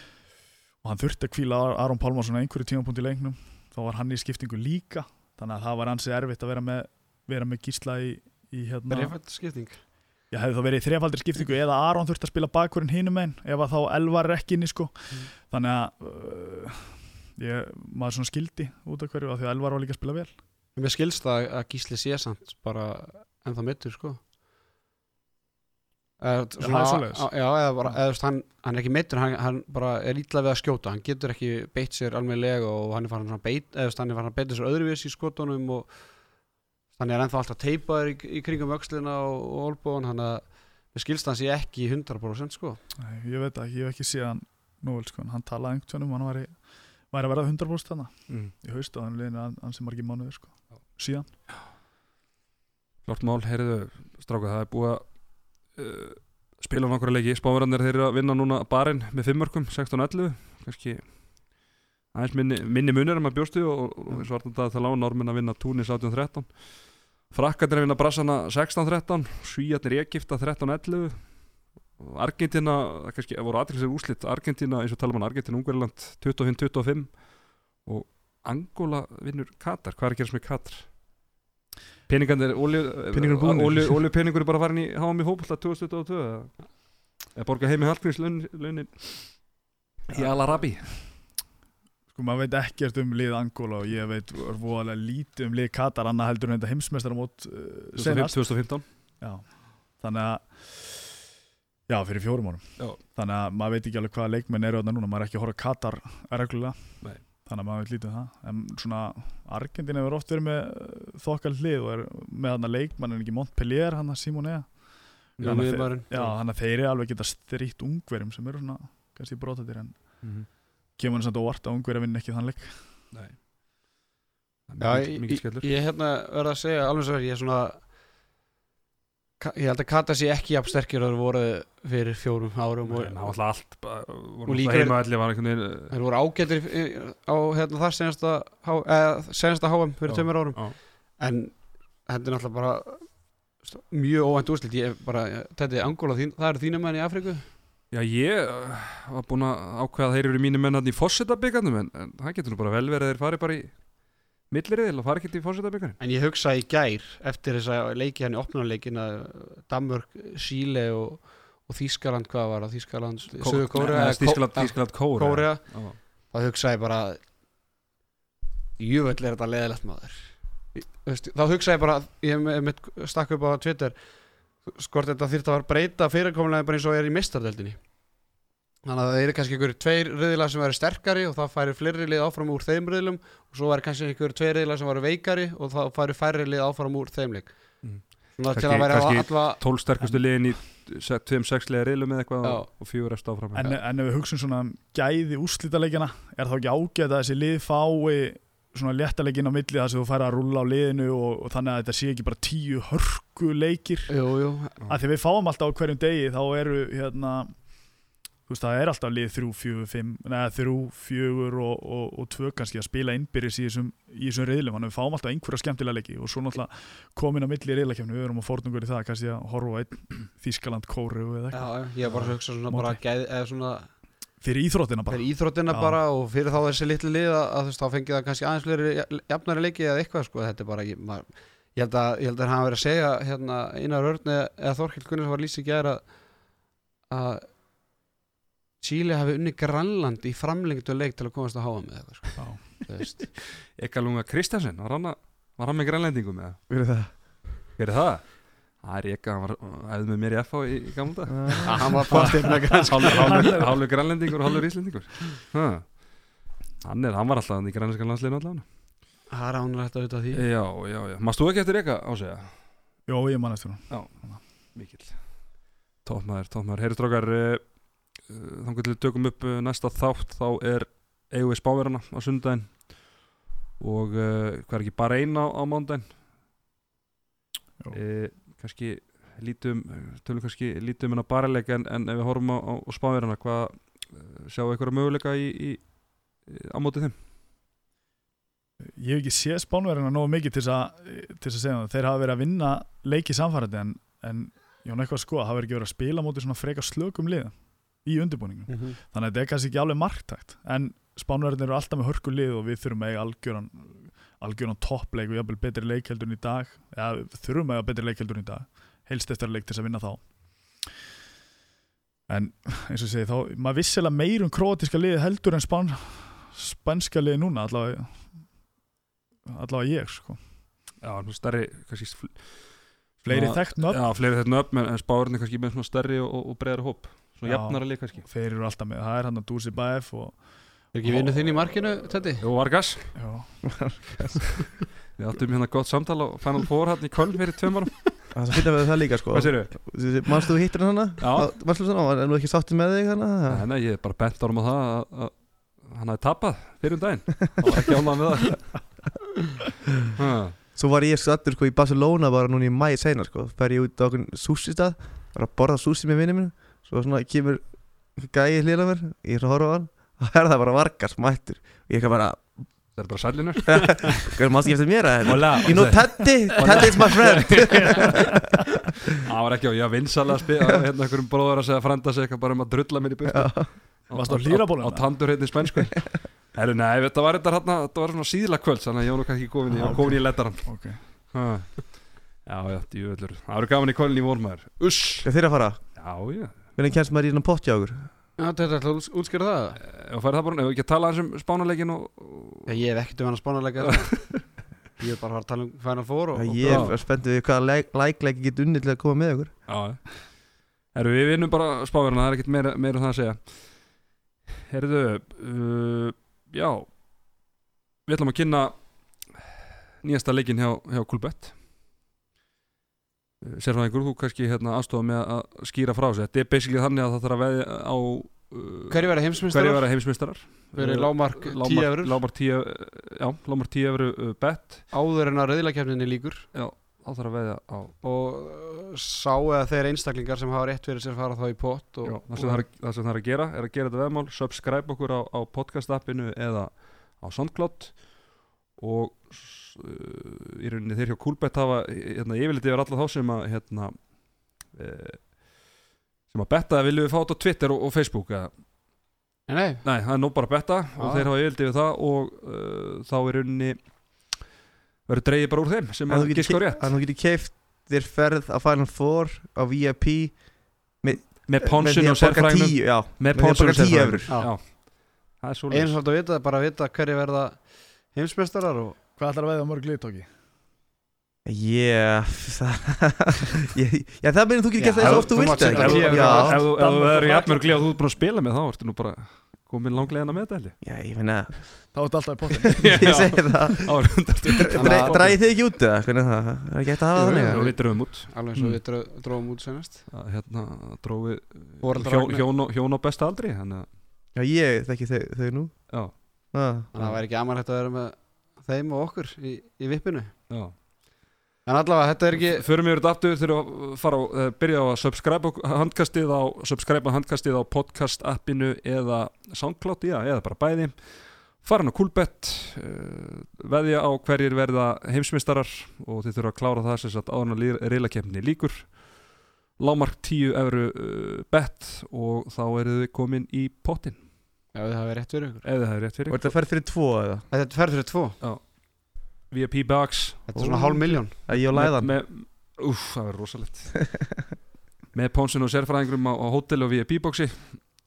hann þurfti að kvíla Ar- Aron Pálmarsson á einhverju tímapunkt í leiknum þá var hann í skiptingu líka þannig að það var ansið erfitt að vera með, vera með gísla í, í hérna berjafælt skipting. Ég hefði þá verið í þrefaldir skiptingu eða Aron þurfti að spila bakverðin hinum meginn ef að þá Elvar er ekki inni sko. Mm. þannig að uh, ég, maður svona skildi út af hverju af því að Elvar var líka að spila vel. Mér skilst það að Gísli sé samt bara ennþá mittur sko Eða, það svona, er svoleiðis. á- Já, eða bara, eða, þú veist, hann, hann er ekki mittur, hann, hann bara er ítla við að skjóta, hann getur ekki beitt sér alveglega og hann er farin að beit, eða, þú veist, hann er farin að beita sér öðruvís í skotunum og þannig er ennþá alltaf teipaður í, í kringum öxlina og, og olbúan, hann að mér skilst hann sé ekki 100% sko Nei, ég veit að ég hef ekki séð hann nú vel sko, hann talaði einhvern tjónum hann væri, væri að verða 100% þannig mm. í haust og hann hann sem margir mánuður sko. síðan Klart mál, heyrðu, stráka, það er búið að uh, spila nokkura leiki. Spáverðarnir þeir eru að vinna núna barinn með fimmörkum, 16-11 kannski aðeins minni, minni munir en maður bjóstu og, eins og vartum það að lána normin að vinna Túnis 18-13 Frakkarnir að vinna Brassana 16-13 Svíjarnir Egipta 13-11 og Argentina, það kannski voru aðtilsir úslit, Argentina eins og tala um Argentina, Ungarland 25-25 og Angola vinnur Katar, hvað er að gerast með Katar? Peningarnir, oljupeningur er bara farin í HM í fótbolta 2022 eða- eða borga heimi Hallgríms launin? Í Al-Arabi sko maður veit ekkert um lið Angola og ég veit voðalega lítið um lið Katar annað heldur en þetta heimsmeistar mót uh, senast 2015 já. þannig að já fyrir fjórum árum. Já. þannig að maður veit ekki alveg hvaða leikmenn eru þarna núna maður er ekki að horfa á Katar reglulega. Nei. Þannig að maður veit lítið um það. En svona Argentin hefur oft verið með uh, þokkal hlið og er með hann leikmann en ekki Montpellier hann að Simone þannig að þannig að þeir eru alveg geta stríkt ungverjum sem eru svona kannski brotatir en kemur hann samt óvart að ungverja vinna ekki þann leik. Nei. Já, Mikið- ég, mikið ég, ég hérna verða að segja alveg svo verið, ég er svona ég held að Kata sé ekki jafn sterkir og þeir voru fyrir fjórum árum Nei, og, það alltaf allt og líka- eh, þeir voru ágættir á hérna, þar senasta, H- eða, senasta HM fyrir tveimur árum. Já. en þetta er náttúrulega bara mjög óvænt úrslit. Þetta er Angola, það eru þínu menn í Afríku. Já, ég uh, var búinn að ákveða að þeir eru mínu menn hann í fósetabyggandum en, en það getur nú bara vel verið að þeir fari bara í milliriðil og fari ekki í fósetabyggandum en ég hugsa í gær eftir þess að leiki hann í opnarleikin að Danmörk, Síle og, og Þískaland, hvað var það? Þískaland, Suður Kórea. Þískaland, Kórea þá hugsaði ég bara júvöld er þetta leðilegt maður. Þá hugsaði ég bara ég hef stakk upp á Twitter skort þetta þyrfti að vera breyta fyrirkomulega bara eins og er í mistardeldinni þannig að það eru kannski einhverju tveir riðilar sem væri sterkari og þá færi fleiri lið áfram úr þeim riðilum og svo væri kannski einhverju tveir riðilar sem væri veikari og þá færi færri lið áfram úr þeim leik Mm. Kannski- kannski- alltaf Tól sterkustu liðin í 2-6 liða riðlum eða eitthvað Já. og, fjögur eftir áfram en, en ef við hugsun svona um gæði úrslítaleikjana er þá ekki ágætt að þessi lið fái svona léttaleikin á milli þar sem þú færi að rúlla á liðinu og, og þannig að þetta sé ekki bara tíu hörku leikir jú, jú, að því við fáum alltaf á hverjum degi þá eru hérna veist það er alltaf lið þrjú, fjögur, fimm neða þrjú, fjögur og, og, og tvö kannski að spila innbyrðis í þessum, í þessum reyðlum þannig að við fáum alltaf einhverja skemmtilega leiki og svo náttúrulega komin á milli í reyðlakefni við erum að fornungur í það kannski að horfa einn Þískaland, Kóru eða eitthvað. Já, ég bara að hugsa svona bara gæð, eða svona fyrir íþróttina bara. Fyrir íþróttina bara og fyrir þá þessi litlu lið að, að þá fengið það kannski aðeins fleiri jafnari leiki eða eitthvað sko, þetta er bara ég, maður, ég held að, að hann verið að segja hérna Einar Örn eða, Þorkild Gunnar var lýsið gæra að Chile hafi unni Grænland í framlengtu leik til að komast að háa með eitthvað sko, Já. þú veist. Ekalunga Kristjansen, var hann, var hann með grænlendingum eða? Fyrir það? Hver er það? Það er Eka, hann var æðið með mér í FH í, í gamla dag Já, hann var með grænska Hálfur grænlendingur og hálfur íslendingur. Ha. Hann er, hann var alltaf í grænlenskan landsliðinu allavega Það er hann rætt að auðvitað því. Já, já, já, mást þú ekki eftir Eka á segja? Jó, ég man eftir hún Mikil Tópmaður, tópmaður, heyri uh, Þannig til við tökum upp uh, næsta þátt þá er við spáverana á sundaginn og uh, hvað er ekki bara eina á, á mándaginn uh, kannski lítum tölum kannski lítum en að barleika en, en ef við horfum á, á, á spáverana hvað við einhverja möguleika í, í, í á móti þeim? Ég hef ekki séð spánverðina nógu mikið til að, til að segja það. Þeir hafa verið að vinna leiki samfærandi en, en hann eitthvað að skoða, hafa ekki verið að spila móti svona freka slökum liða í undirbúningum. Mhm. Þannig að þetta er kannski ekki alveg marktækt. En spánverðin eru alltaf með hörku lið og við þurfum að eiga algjöran, algjöran toppleik og jafnvel betri leikheldur í dag. Já, við þurfum að eiga betri leikheldur í dag. Helst eftir leik til þess að vinna þá. En eins og segi, þá, maður vissilega meir um króatíska liði heldur en spán, spænska liði núna allavega allavega ég sko Já, nú stærri kannski fl- fleiri svona- þekkt nöfn Já, fleiri þetta nöfn en, en spáverðin kannski með svona stærri og, og, breiðari hóp svona jafnara líka kannski þeir eru alltaf með, það er hann að Dúsi Bæf og Er ekki vinnu þinn í markinu, Teddy? Jú, Vargas já, Við áttum hérna gott samtal á Final Four hann í Köln fyrir tveim árum Það fyrir með það líka sko Hvað sér við? Manstu þú hittir hann hana? Já. Manstu þú svona, er nú ekki sáttið með þig hana? Nei, nei, ég er bara bent árum á það að, að hann hafi tapað fyrir um daginn Það var ekki ánað með það ha. Svo var ég sattur sko í Barcelona bara núna í mæi seinar sko Fer ég út á okkur sushi stað Var að borða sushi með vinni minn Svo svona kemur gæi hlýla mér Ég er að horfa á hann Og er það bara vargas mættur Og ég kann bara Það er bara sælinur Hvað er maður ekki eftir mér að þetta? Hola. You know Teddy, Teddy is my friend. Það var ekki á, ég var vinsalega að spila hérna einhverjum bróður að segja frænda sig eitthvað bara um að drulla mér í byrtu Já. Varstu á hlýrabólum? Á tandur hérna í spænsku. Herru, nei, þetta var, þetta, hérna, þetta var svona síðla kvöld Þannig að ég var komin í, Ah, okay. komin í lettaran ok, ha. Já, já, Það eru gaman í kvölin í vormaður Uss. Þeir að fara? Já, já Hvernig kemst maður í hérna potti á okkur? Já, þetta er alltaf að útskýra það. Og færi það bara, ef við ekki að tala eins um spánuleikin og, og Já, ég hef ekkert um hann að spánalega Ég er bara að tala um Final Four og, og Ég er spenntið við hvaða lækleiki get unni til að koma með okkur Já, Herru, við vinnum bara spáverðina, það er ekkert meira, meira um það að segja. Herru, uh, já. Við ætlum að kynna nýjasta leikinn hjá, hjá Kulbett Sérfæðingur, þú kannski hérna, aðstofa með að skýra frá sig Þetta er basically þannig að það þarf að veðja á uh, Hverju vera heimsmeistarar? Verið lágmark 10 eurur Lámark 10 Já, lámark 10 eurur uh, bet. Áður en að reyðlakefninni líkur Já, þá þarf að veðja á. Og uh, sá eða þeir einstaklingar sem hafa rétt fyrir sér fara þá í pott og, Já, það, sem það, er, það sem það er að gera er að gera þetta veðmál subscribe okkur á, á podcast appinu eða á SoundCloud og uh, í rauninni þeir hjá Coolbet hafa hérna, yfirleitt yfir alla þá sem að hérna, uh, sem að betta að viljum við fá þetta á Twitter og, og Facebook eða, Nei, nei, nei, það er nóg bara að betta og Já. þeir hafa yfirleitt yfir það og uh, þá í rauninni verður dreigið bara úr þeim sem að giska á rétt. Þannig að þú getur keift þér ferð á Final Four á VIP með ponsun og með að borga sérfræðinum 10, Já, með að ponsun og 10 sérfræðinum það er svo eins og þetta vita, bara að vita hverju verða heimsmeistarar og hvað ætlar að veða mörg liðtóki? Yeah, það, ég, já, það meðan þú getur gert það eins og oft þú vilt ef þú- verður og jafnmörg glíð og þú ert búin að spila með þá ertu nú bara komin langlegina með þetta held ég. já, ég meina, þá ertu alltaf í pottin ég segi það. Er að- Dræði þið ekki út eða? Hvernig er það? Það er ekki hægt að hafa þannig við dröfum út. Alveg eins og Mm. við dróum út senast. Að hérna drófi Foreldrar hjón, á- hjón á besta aldri að Já, ég þekki þau, þau nú. Já, ah. Að það væri ekki amalegt að vera með þeim og okkur í, í vippinu. Já. En allavega, þetta er ekki yfir þetta aftur þegar að fara á, uh, byrja á að subscribe á handkastið á subscribe handkastið á podcast appinu eða Soundcloud, já, eða bara bæði. Farin á Coolbet uh, veðja á hverjir verða heimsmeistarar og þið þurfa að klára það sem sagt áðan að reylakefni líkur lámark 10 evru uh, bet og þá eru þið komin í pottin Já, það hefur rétt fyrir ykkur. Ef það er rétt Og fyrir þetta ferð fyrir tvo eða? Þetta fer fyrir tvo. VIP Box. Þetta er svona hálf miljón Að ég og læðan. Úf, það verður rosalegt. Með pónsun og sérfræðingurum á, á hótel og VIP boxi.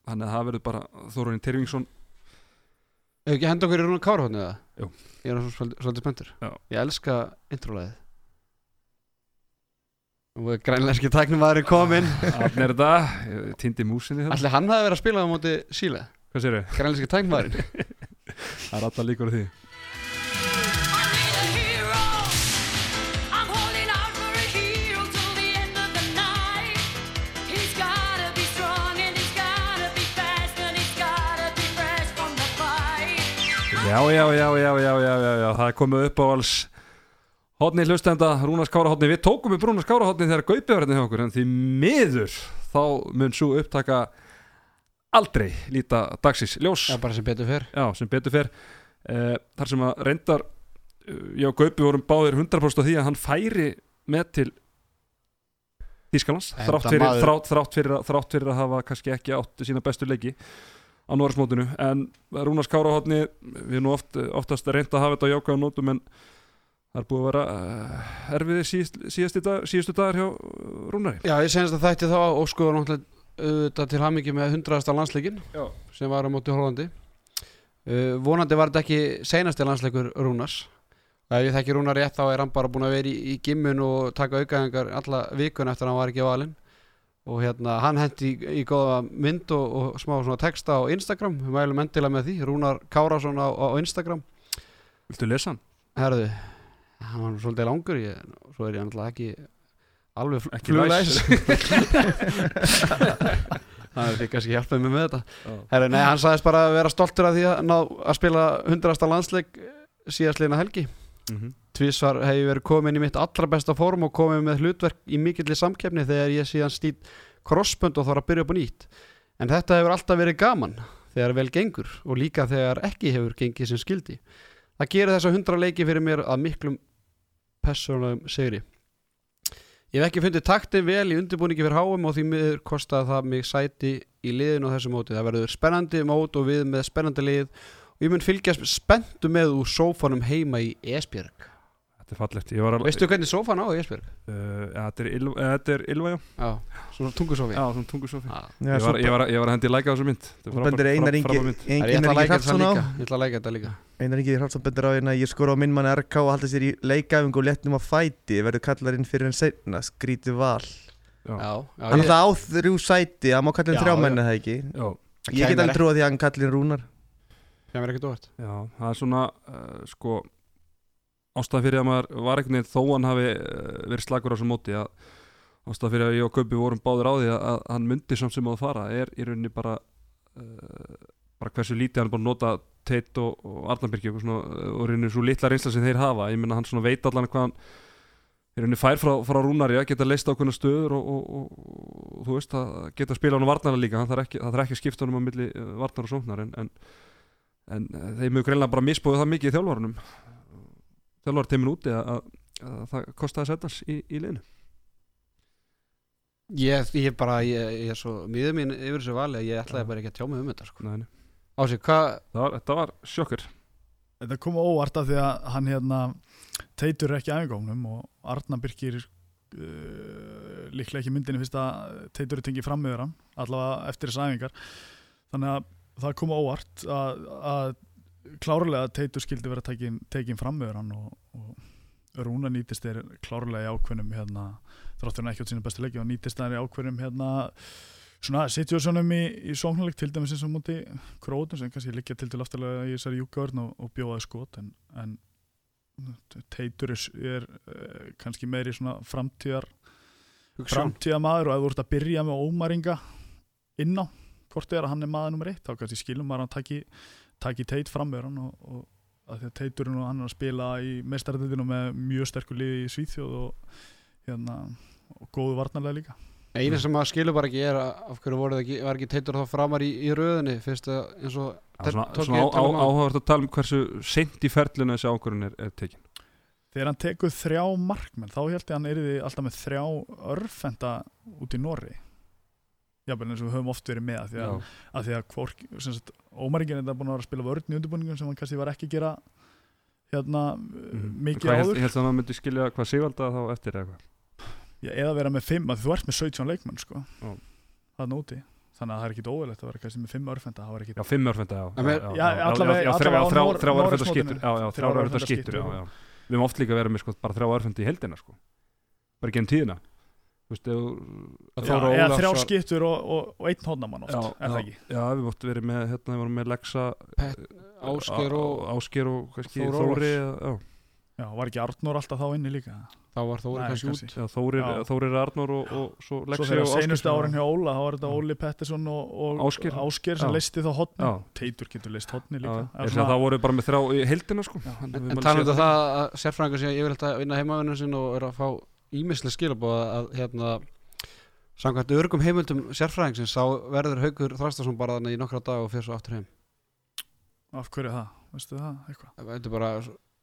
Þannig að það verður bara Þórunni Tyrfingsson. Hefur ekki henda okkur í rúna kárhóðni eða? Jú. Ég er svona svolítið, Já. Ég elska introlæðið. Og grænlenski tæknum komin Þannig er þetta, ég týndi músinni hérna Allir hann hafi verið að spila á móti síle Hvað sér þau? Grænlenski tæknum Það er alltaf líkur því. Já, já, já, já, já, já, já, já, það er komið upp á alls Hodni hlustenda, Rúna Skára hodni Við tókum við Rúna Skára hodni þegar Gaupið var hérna hjá okkur En því miður þá mun svo upptaka aldrei líta dagsins ljós. Já, bara sem betur fyrr Já, sem betur fer. Uh, Þar sem að reyndar uh, Já, Gaupi vorum báðir 100% á því að hann færi með til Þýskalands Enda þrátt þrátt, þrátt, fyrir, að- þrátt fyrir að hafa kannski ekki átt sína bestu leiki á Norrismótinu en Rúnars Kárahotni við erum nú oft, oftast reynd að hafa þetta á jákvæða nótum en það er búið að vera uh, erfiðir síðast, síðustu, dag, síðustu dagar hjá Rúnari. Já, ég senast að þætti þá og sko náttúrulega auðvitað til hamingi með 100. landsleikin Já. sem var á móti Hollandi uh, vonandi var þetta ekki seinasti landsleikur Rúnars ef ég þekki Rúnar rétt þá er hann bara búin að vera í, í gimmun og taka aukaðingar alla vikun eftir að hann var ekki valinn og hérna hann hendi í, í góða mynd og, og smá svona texta á Instagram við mælum endilega með því, Rúnar Kárásson á, á Instagram Viltu lesa hann? herðu, hann var svolítið langur ég, svo er ég náttúrulega ekki alveg læs. það er því kannski hjálpaði mig með þetta Já. Herru, nei, hann sagðist bara að vera stoltur af því að, ná, að spila hundrasta landsleik síðastliðina helgi Mm -hmm. Tvísvar hef ég verið komin í mitt allra besta form og komið með hlutverk í mikilli samkeppni þegar ég síðan stýt krossbönd og þarf að byrja upp á nýtt en þetta hefur alltaf verið gaman þegar vel gengur og líka þegar ekki hefur gengið sem skildi það gerir þessa hundra leiki fyrir mér að miklum persónulegum sigri Ég hef ekki fundið taktin vel í undirbúningi fyrir háum og því miður kostaði það mig sæti í liðinu á þessu móti. Það verður spennandi mót og við með spennandi lið og ég mun fylgjast spenntu með úr sófanum heima í Esbjörg. Þetta er fallegt að Veistu hvernig sófan á í Esbjörg? Uh, ja, þetta er Ylva, eh, er já. Já, svona tungusófi. Já, svona tungusofi Já. Já, ég, var, ég, var, að- ég var að hendi læka á þessu mynd Þetta Þú bendir Einar. Það er ég Einar að læka þetta Hrafnsson á líka. Ég ætla að læka þetta líka. Einar Ingi Hrafnsson bendir á hérna Ég skor á minn mann RK og halda sér í leikæfingu og léttum á fæti verður kallarinn fyrir en seinna skrítið val Já. Já, já, Hann ég, ætla á þrjú sæti, það má kalla Já, hann þrjá já. menni það ekki Já, Ég get alveg trúið því að hann kallir Rúnar það er svona uh, sko ástæða fyrir að maður var einhvern veginn þó hann hafi uh, verið slagur á þessu móti að ástæða fyrir að ég og Kaupi vorum báður á því að, að hann myndi samt sem að fara er í rauninni bara uh, bara hversu lítið hann er búin að nota Teitt og, og Arnarbyrgi og, uh, og rauninni svo litla reynsla sem þeir hafa. Ég menna hann svona veit allan hvað hann í rauninni fær frá, frá Rúnari að geta leist ákveðna stöður og, og, þú veist að geta spila hann líka. Hann þarf ekki, það þarf ekki að skipta honum á milli uh, varnar og sóknar en, en, en þeir mjög greinlega bara misbúið það mikið í þjálfarunum þjálfar teimin úti að, að, að það kostaði að setjast í, í liðinu Ég, ég bara, ég, ég er svo miður mín yfir þessu vali að ég ætlaði bara ekki að tjá mig um þetta, sko. Nei, nei. Ási, hvað, þetta var sjokkur Þetta kom á óvart af því að hann hérna teitur ekki æfingónum og Arna Birkir uh, líklega ekki myndinni fyrst að teitur tengið fram með hann allavega eftir þess æfingar þannig að það kom á óvart að, að klárlega teitur skildi vera tekin, tekin fram með hann og, og Rúna nýtist er klárlega í ákveðnum hérna, þráttur hann ekki á sína bestu leiki og nýtist það í ákveðnum hérna svona situasjónum í, í sóknarleik til dæmis eins og múti krótum sem kannski liggja til til aftalega í þessari júkavörn og, og bjóðaði skot en, en teitur er, er uh, kannski meiri svona framtíðar framtíða maður og ef þú ert að byrja með ómaringa inn á hvort er að hann er maður nummer eitt þá kannski skilum maður að hann taki, taki teit fram með hann og, og að því að teiturinn og hann er að spila í meistarðildinu með mjög sterkur liði í Svíþjóð og hérna og góðu varnarlega líka. Einu sem maður skilur bara ekki er að af hverju voru það ekki, var ekki teitur þá framar í, í röðinni? Fyrst að eins og er svona, um á- áhugavert að tala um hversu seint í ferlinu þessi ákvörðun er, er tekin. Þegar hann tekur þrjá markmenn þá held ég að hann er alltaf með þrjá örfenda út í Norri jábel eins og við höfum oft verið með af því að, að því að hvork, sem sagt, ómaringin er búin að vera að spila vörn í undirbúningum sem hann kannski var ekki að gera hérna Mhm. mikið Hvað, áður. ég held að maður myndi skilja hvað Sigvalda þá eftir eða eitthvað? Já, eða vera með fimm, að þú ert með 17 leikmenn sko, Já. það úti. Þannig að það er ekki óverlegt að vera kannski með fimm örfenda það var ekki Já, fimm örfenda, já. Já, já, allavega á þrjá, örfenda skittur Já, já, þrjá örfenda skittur, já, já. Við höfum oft líka verið með sko bara þrjá örfenda í heldina sko. Bara ekki enn tíðina þrjá var- skiptur og, og, og einn hónamann oft, Já, er það ekki? já, við móttum verið með, hérna, með Lexa Ásker og Ásker og kannski Þór Þóri já, Já, var ekki Arnór alltaf þá inni líka? þá var Þóri Nei, kannski út já, Þórir, Já. Þórir Arnór og, og svo Svo Lexi þegar sem- árin hjá Óla, þá var þetta. Óli Pettersson og, og Ásgeir. sem leisti þá hotni. Já. Teitur getur leist hotni Já, líka. ég sé að það voru bara með þrjá í heildina sko að En séð um það að sérfræðingar sé yfirleitt að vinna heimavinnum sinn og er að fá ímislega skilabóð að hérna samkvæmt örgum heimildum sérfræðingsins þá verður Haukur Þrastarsson bara þannig í nokkra dag og fyrir svo aftur heim Af hverju það? Veistu það eitthvað? Þetta er bara,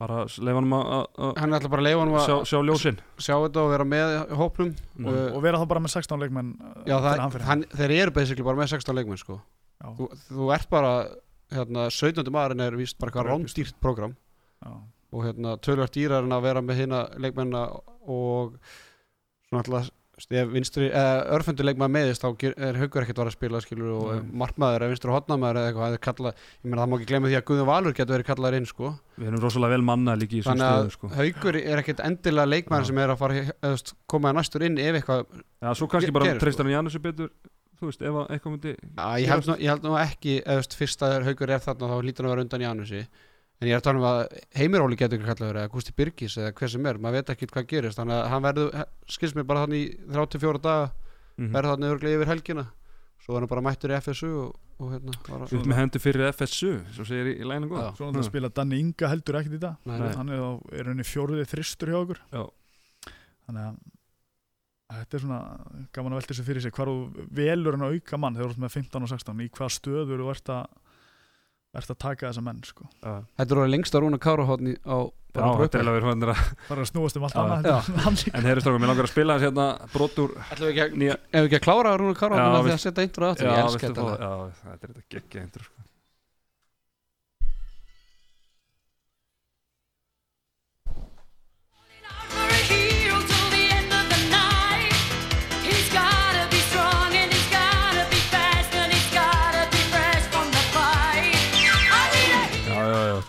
bara leifa hann að að hann ætla bara að leifa hann sjá, að sjá ljósin sjá þetta og vera með hópnum Mm. uh, Og vera þá bara með 16 leikmenn uh, Já, það, hann þeir eru basically bara með 16 leikmenn sko. Þú, þú ert bara hérna, 17. maðurinn er víst bara eitthvað Bara rándýrt program Já. Og hérna, tölvært dýrar en að vera með hérna leikmennina og svona alltaf ef vinstri, eða örfundur leikmaður meðist þá er haugur ekkert var að spila skilur og mm. markmaður eða vinstri hotnamaður eða eitthvað kalla, ég meina það má ekki glemja því að Guðun Valur getur verið kallaður inn sko Við erum rosalega vel manna líka í að stöðu sko haugur er ekkert endilega leikmaður Já. sem er að fara veist, koma næstur inn ef eitthvað Já, svo kannski bara treystar hann Janussi betur Þú veist, ef að eitthvað myndi Já, ég held, nú, ég held nú ekki eða, þú veist, fyrst að haugur er þarna þá lítur hann að vera undan Janusi en ég er að tala um að Heimir Óli getur ekki kallaður eða Gusti Birgis eða hver sem er maður veit ekki hvað gerist þannig að hann verður skilst mér bara þannig í 34 daga Mhm. verður þannig örglega yfir helgina svo er hann bara mættur í FSU og, og hérna bara, Upp með hendur fyrir FSU Svo segir í, í læginu góð. Svo náttúrulega spila Danni Inga heldur ekkert í dag Nei, Nei. Hann er, þá- er henni fjóruði þristur hjá okkur Já. Þannig að Þetta er svona gaman að velta þessu fyrir sig hvar þú velur hann að auka mann þegar þú ert með 15 og 16 í hvað stöður ert að að taka þessa menn sko. Já, Þetta er orðið lengsta rúna kárahotni á Já, bara er að það að snúast um allt annað en. En heyrðu strákum, mér langar að spila hans hérna brotur við ekki að, ef við ekki að klára rúna Já, kárahotni með því veist- að setja intro aftur Já, ég elska veistu þetta það, þetta er þetta geggja eindur sko.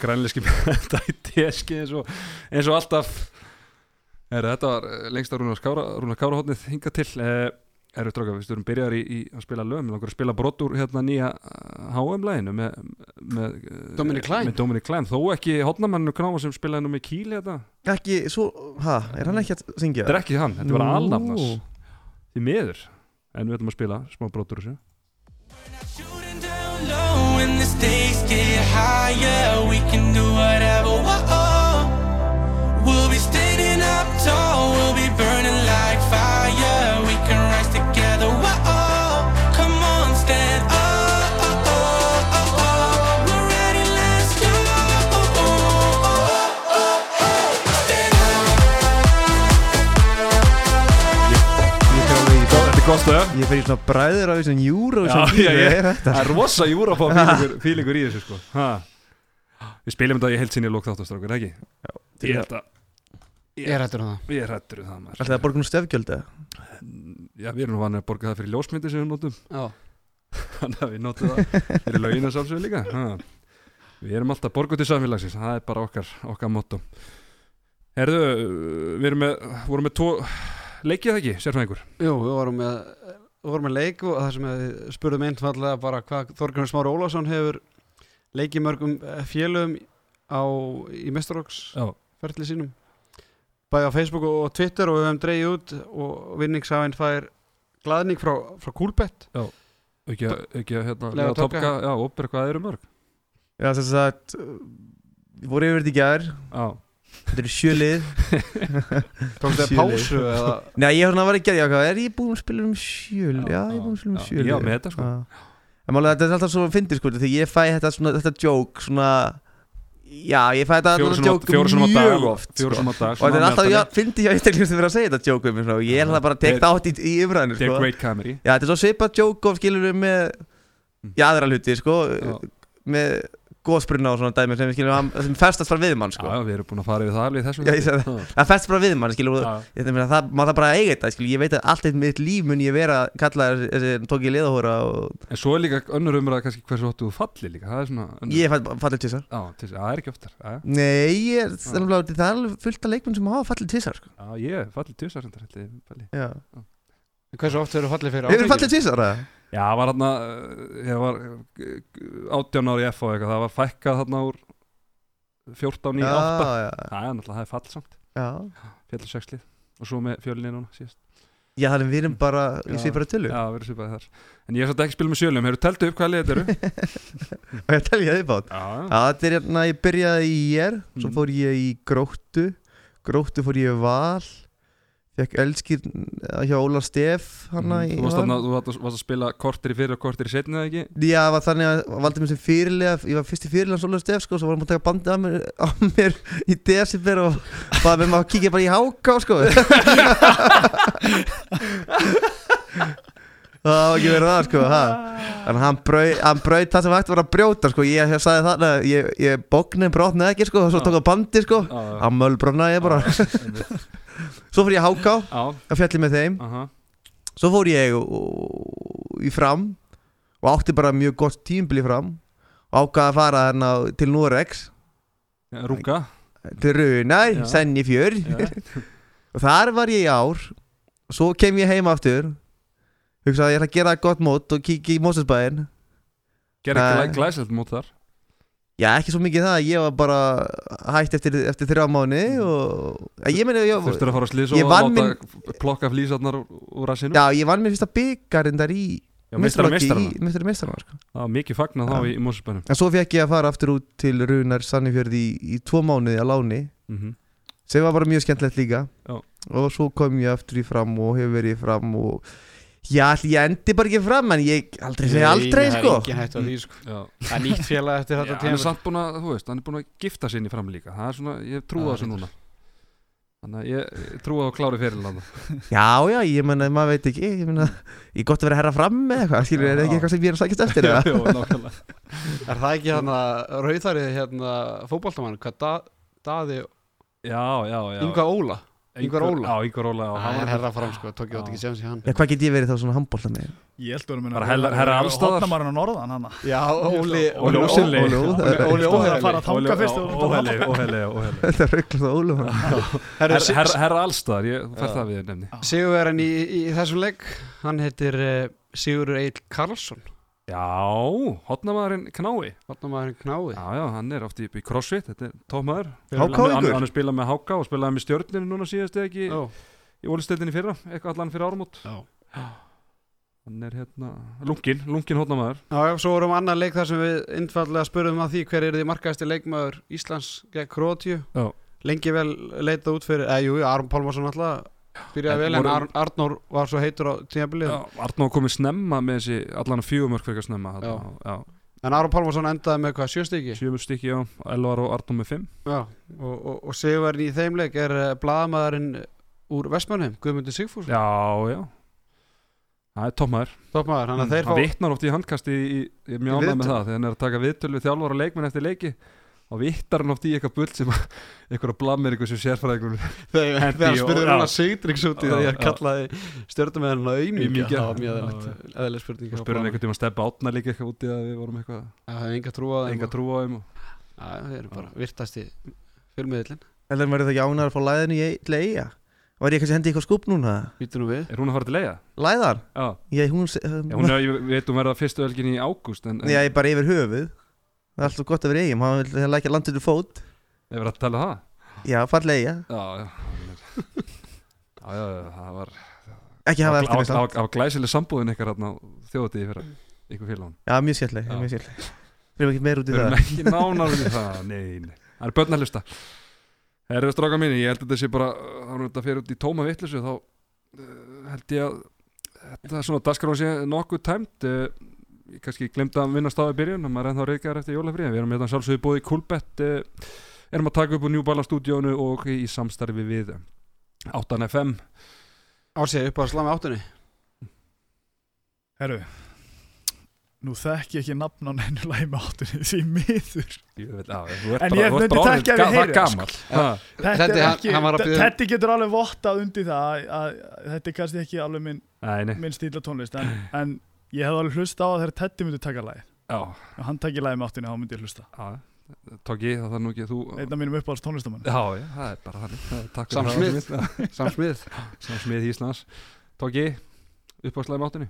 Grænleiski í teski eins og, eins og alltaf. Er, Þetta var eh, lengsta Rúnar Kára, Rúnar Kára hotnið hinga til. Eh, Erum stráka, við sturum byrjar í, í að spila lögum Við langar að spila brotur hérna nýja HM-læginu með, með eh, Dominic Klein. Með Dominic Klein, þó ekki hotnamenninu knáma sem spilaði nú með Kíli þetta? Ekki, svo, ha, er hann ekki að syngja? Þetta er ekki hann, þetta var alnafnas Því miður. En við ætlum að spila smá brotur þessu higher, we can do whatever Ég fer í svona bræður á þessum Já, já, já. er þetta? Það er rosa júra að fá fílingur, fílingur í þessu sko ha. Við spilum þetta í heilt sinni í lók þáttastrákur, ekki? Ég held að Ég er hættur um það Ég er hættur um það maður Alltaf að borga nú stefgjöld eða? Já, við erum nú vanið að borga það fyrir ljósmyndi sem við notum Já, Þannig að við notum það fyrir löginu sálsögur líka ha. Við erum alltaf borguð til samfélagsins Það er bara okkar, okkar motto Herðu, við erum með vorum með tvo leikið það ekki, sérfæðingur Jú, við vorum með, vorum með leik og það sem við spurðum einfallega bara hvað Þorgrunur Smári Ólafsson hefur leikið mörgum eh, félögum á, í ferli sínum. Bæði á Facebook og Twitter og við höfum dreigið út og vinningshafinn fær glaðning frá, frá Coolbet. Ekki að, ekki að hérna, Lega Topka. Já, opera hvað eru mörg? Já, þess að Við vorum yfir þetta í gær. Já, Þetta eru sjölið tókst það pásu eða? Nei, ég var svona að vera í gær, já, er ég búinn að spila um sjöl? Já, ég er búinn að spila um sjöl já, með þetta, sko. En málega þetta er alltaf svo fyndið sko Þegar ég fæ þetta svona, þetta joke svona Já, ég fæ þetta fjóru svona joke fjóru mjög dag. oft Fjóru sko. sem á dag Og þetta er alltaf, já, fyndið hjá einstaklega sem vera að segja þetta joke um og Ég er alltaf bara að tekta átt í, í umræðinu They're sko. great comedy. Já, þetta er svo svipað joke of skilur með Góðspruna og svona dæmi sem við skilur sem festast bara við mann, sko. Já, við erum búin að fara yfir það alveg þessum Já, það. Það festast bara við mann, skilur Já. Ég meina, það, maður það bara að eiga þetta, ég veit að allt eitt mitt líf mun ég vera að kalla þessi, tók ég liðahóra og En svo er líka önnur umræða kannski hversu óttu þú falli líka Það er svona önnur- ég fæ- fallið tvisar Já, að það er ekki oftar Já, Nei, ég það alveg- það er alveg fullt af leikmenn sem hafa fallið tvisar, sko. Já ég falli tvisar sem þetta Já, Hversu oft hefur fallið fyrir Við áfengi? Já, það var hérna, ég var átján ári í F og eitthvað, það var fækkað þarna úr 14 í 8 Já, já, Það er náttúrulega, það er fall samt, já fjallir sexlið og svo með fjölinni núna síðast. Já, þannig við erum bara í Já. svipara tölu Já, við erum svipaði þar. En ég er svolítið ekki að spila með sjölum, hefur teltu upp hvað liðið þetta eru? Og ég telja þið bát. Já, Já, þetta er hérna, ég byrjaði í ég Svo Mm. fór ég í gróttu. Gróttu fór ég í val Fekk elskir hjá Óla Steff í Þú varst, þú varst, að spila kortir í fyrir og kortir í setni eða ekki? Já, það var þannig að valdi mér sem fyrirlega Ég var fyrst í fyrirlega Óla Steff sko Svo var hann búin að taka bandið á mér, á mér í desember Og bara með maður að kíkja bara í háká sko. Það var ekki verið það sko ha. Þannig að hann braut það sem hægt var að brjóta sko. Ég, sagði þarna Ég, ég bóknið brotnaði ekki sko og Svo tók það bandið sko. Hann mölbrotnaði ég bara Svo fór ég háká að fjalli með þeim. Aha. Svo fór ég í fram og átti bara mjög gott tímbil í fram. Og ákvaði að fara hérna til Norex. Rúka til Runar, Já. Senni fjör og þar var ég í ár. Og svo kem ég heim aftur. Hugsaði að ég ætla að gera gott mót og kíkja í Mósesbæðin Gerði Nei. glæ, glæsilegt mót þar Já, ekki svo mikið það, ég var bara hætt eftir, eftir þrjá mánu og að ég meni, ég, Þurftur að fara að slýsa og láta plokka flýsarnar úr, úr rassinu já, ég vann mér fyrsta byggarindar í meistara meistarana sko. Það var mikið fagnað þá í, Mósusbænum En svo fekk ég að fara aftur út til Runar Sannifjörði í, í tvo mánuði að láni mm -hmm. sem var bara mjög skemmtilegt líka Já. og svo kom ég aftur í fram og hefur verið í fram og já, ég endi bara ekki fram en ég aldrei segja aldrei Nei, sko Það er ekki hægt á því sko. Já, Það er nýtt félag eftir þetta hann er samt búin að, þú veist, hann er búin að gifta sinni fram líka. Það er svona, ég trúi Já, þessu núna. Þannig að ég, ég trúi á klári fyrir landa Já, já, ég menna, maður veit ekki ég menna, ég gott að vera herra fram með eitthvað skilur, er það ekki eitthvað sem ég er að sækjast eftir eða? Jó, nákvæmlega. Er það ekki hérna rauðarið hérna fótballtamann Hvað da, daði Já, já, já. Yngvar Óla Ingvar Óla. Já, Yngvar Óla Það hann er var- herra fram sko Tók ég átt ekki séðan sér hann Já, hvað get ég verið þá svona handbólta með? Ég held að vera Bara herra- allsstaðar. Hotnamarinn á norðan hann Já, Óli Óli. Óli Óli Óli að fara að þanga fyrst og- Óheli, óheli, óheli Þetta er rauklast á Ólum Herra, allstaðar, ég fær það við nefni Sigurverðin í, þessum leik Hann heitir uh, Sigurur Egil Karlsson Já, hotnamaðurinn knái. Hotnamaðurinn knái. Já, já, hann er oft í, í crossfit, þetta er tómaður Háká hann, er spilað með Háká og spilaði með stjörninu núna síðast eða ekki Já, í ólistöldinni fyrra, eitthvað allan fyrir áramót. Já. Hann er hérna, lungin, lungin hotnamaður Já, já, svo vorum annar leik þar sem við innfallega spurðum að því hver er því markaðasti leikmaður Íslands gegn Króatíu. Já. Lengi vel leita út fyrir, eða jú, jú, Aron Pálmarsson alltaf byrjaði vel en Ar Arnór var svo heitur á tímabilið. Arnór komið snemma með þessi allan fjögumörk fyrir snemma Já. já. En Aron Pálmarsson endaði með hvað, sjöstiki? sjömur stykki, já, Elvar og Arnór með fimm. Og, og, og Sigurverðin í þeim leik er uh, blaðamaðurinn úr Vestmannheim, Guðmundur Sigfús Já, já. Það er hann að þeir Hann fá vitnar oft í handkasti í, í, ég ánægð með það þegar hann er að taka viðtöl við þjálfara leikmenn eftir leiki og vittar hann oft í eitthvað bull sem eitthvað blamir eitthvað sem sérfræðingur. Þegar og- spurður já. hann að Sigdrings út í Já, því að já. kallaði stjórnum með hann að auðmíkja það var mjög eðlileg spurning og spurði hann einhvern tíma að steppa átna líka eitthvað úti að við vorum eitthvað Já, það er enga trú á þeim. Þeir eru bara virtasti fjölmiðlinn Eller maður er það ánæður að fá læðinu í til eiga Var ég kannski hendi eitthvað skúp núna? Býtu nú við. Er hún að fara til leiða? Læðar? Já, Ég, hún, Já hún er, ég veit hún verða fyrstu ölgin í ágúst en, en Já, ég bara yfir höfuð Það er alltaf gott að vera eigin Hann vil lækja landið til fót. Ég verið að tala um það. Já, fallega Já, já. Er- Já, já, já, það var Ekki hafa eftir mig Það samt. það var glæsileg sambúðin ykkar hérna þjóðatíði fyrir ykkur félagun Já, mjög skemmtileg. Mjög skemmtileg. Fyrir ekki meir út í Við það. erum ekki nánar við það, nei, nei. Það er börn að hlusta. Herru stráka minni, ég held að sé bara er þetta fyrir út í tóma vittlisu þá uh, held ég að þetta er svona dagskrá sé nokkuð tæmt. Ég kannski glemt að vinna stáð í byrjun maður er ennþá reyðgar eftir jólafrí við erum hérna sjálfsögðu búið í Kulbett uh, erum að taka upp úr New Balance stúdíónu og í samstarfi við 8 FM Ásið upp á slami áttunni? Herru Nú þekki ég ekki nafn á neinu læmi áttunni því miður. Ég veit, á, þú ert En ég myndi það það, gamall. Já. Ha, Þetta að getur alveg vottað undir það að, að, að þetta er kannski ekki alveg minn, Nei, nei, minn stíl af tónlist en, en ég hef alveg hlusta á að þegar Teddy myndi taka lagi já, og hann taki lagi með áttunni þá myndi ég hlusta. Já. Tóki, það þarf nú ekki að þú einn af mínum uppáhalds tónlistamann Já, já, það er bara þannig. Það- Takk Sam fyrir Smith. það Sam Smith. Sam Smith Íslands. Tóki, upp á slæmi áttinni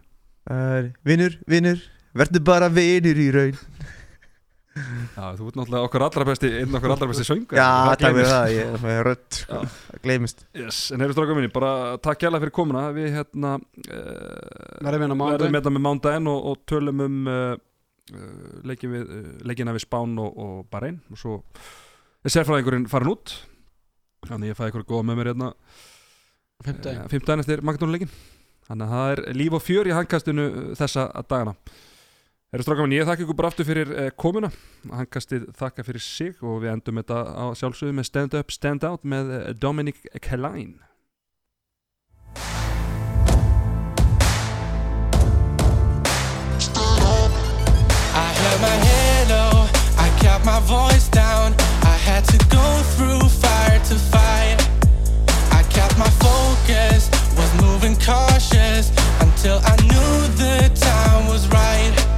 Það er Vinnur, vinnur, verður bara vinnur í raun Já, þú ert náttúrulega okkar allra besti einn okkar allra besti söngar Já, takk fyrir það, ég er með rödd sko. Það gleymist. Yes, En heyrðu stráka minni, bara takk hjálpa fyrir komuna. Við hérna uh, Verðum hérna þetta með mándaginn og, og tölum um uh, uh, leikin við, uh, leikina við Spán og, og Bahrein og svo er sérfræðingurinn farin út. Þannig ég fæði ykkur góða með mér hérna uh, fimmtudaginn. eftir Magnónuleikin þannig að það er líf og fjör í handkastinu uh, þessa dagana Herra stráka minn, ég þakka ykkur bara aftur fyrir uh, komuna handkastið þakka fyrir sig og við endum þetta á sjálfsögðu með Stand Up, Stand Out með uh, Dominic I kept my voice down. I had to go through fire to fight. I kept my focus, was moving cautious until I knew the time was right.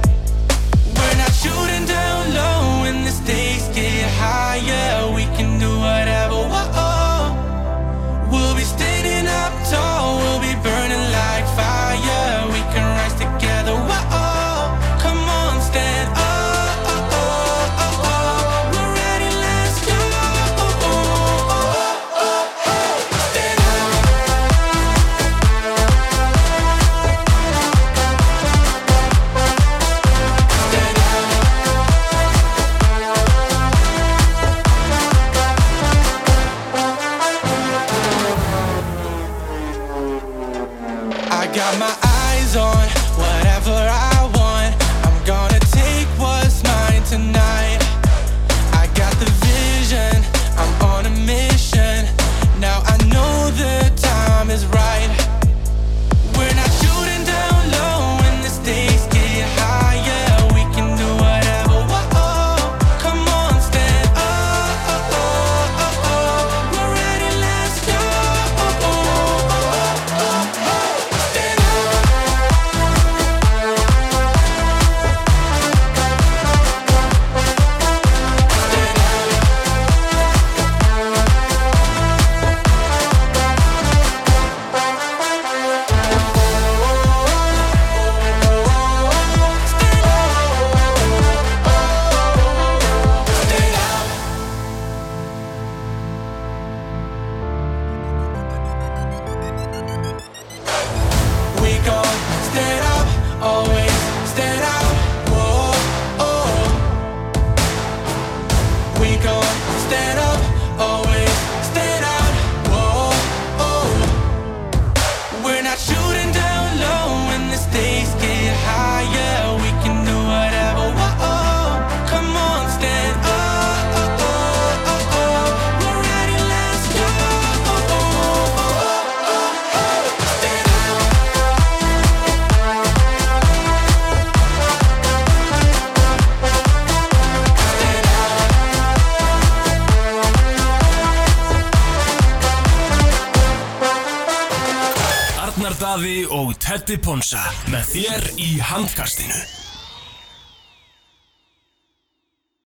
We're not shooting down low when the stakes get higher. We Teddy Ponsa með þér í handkastinu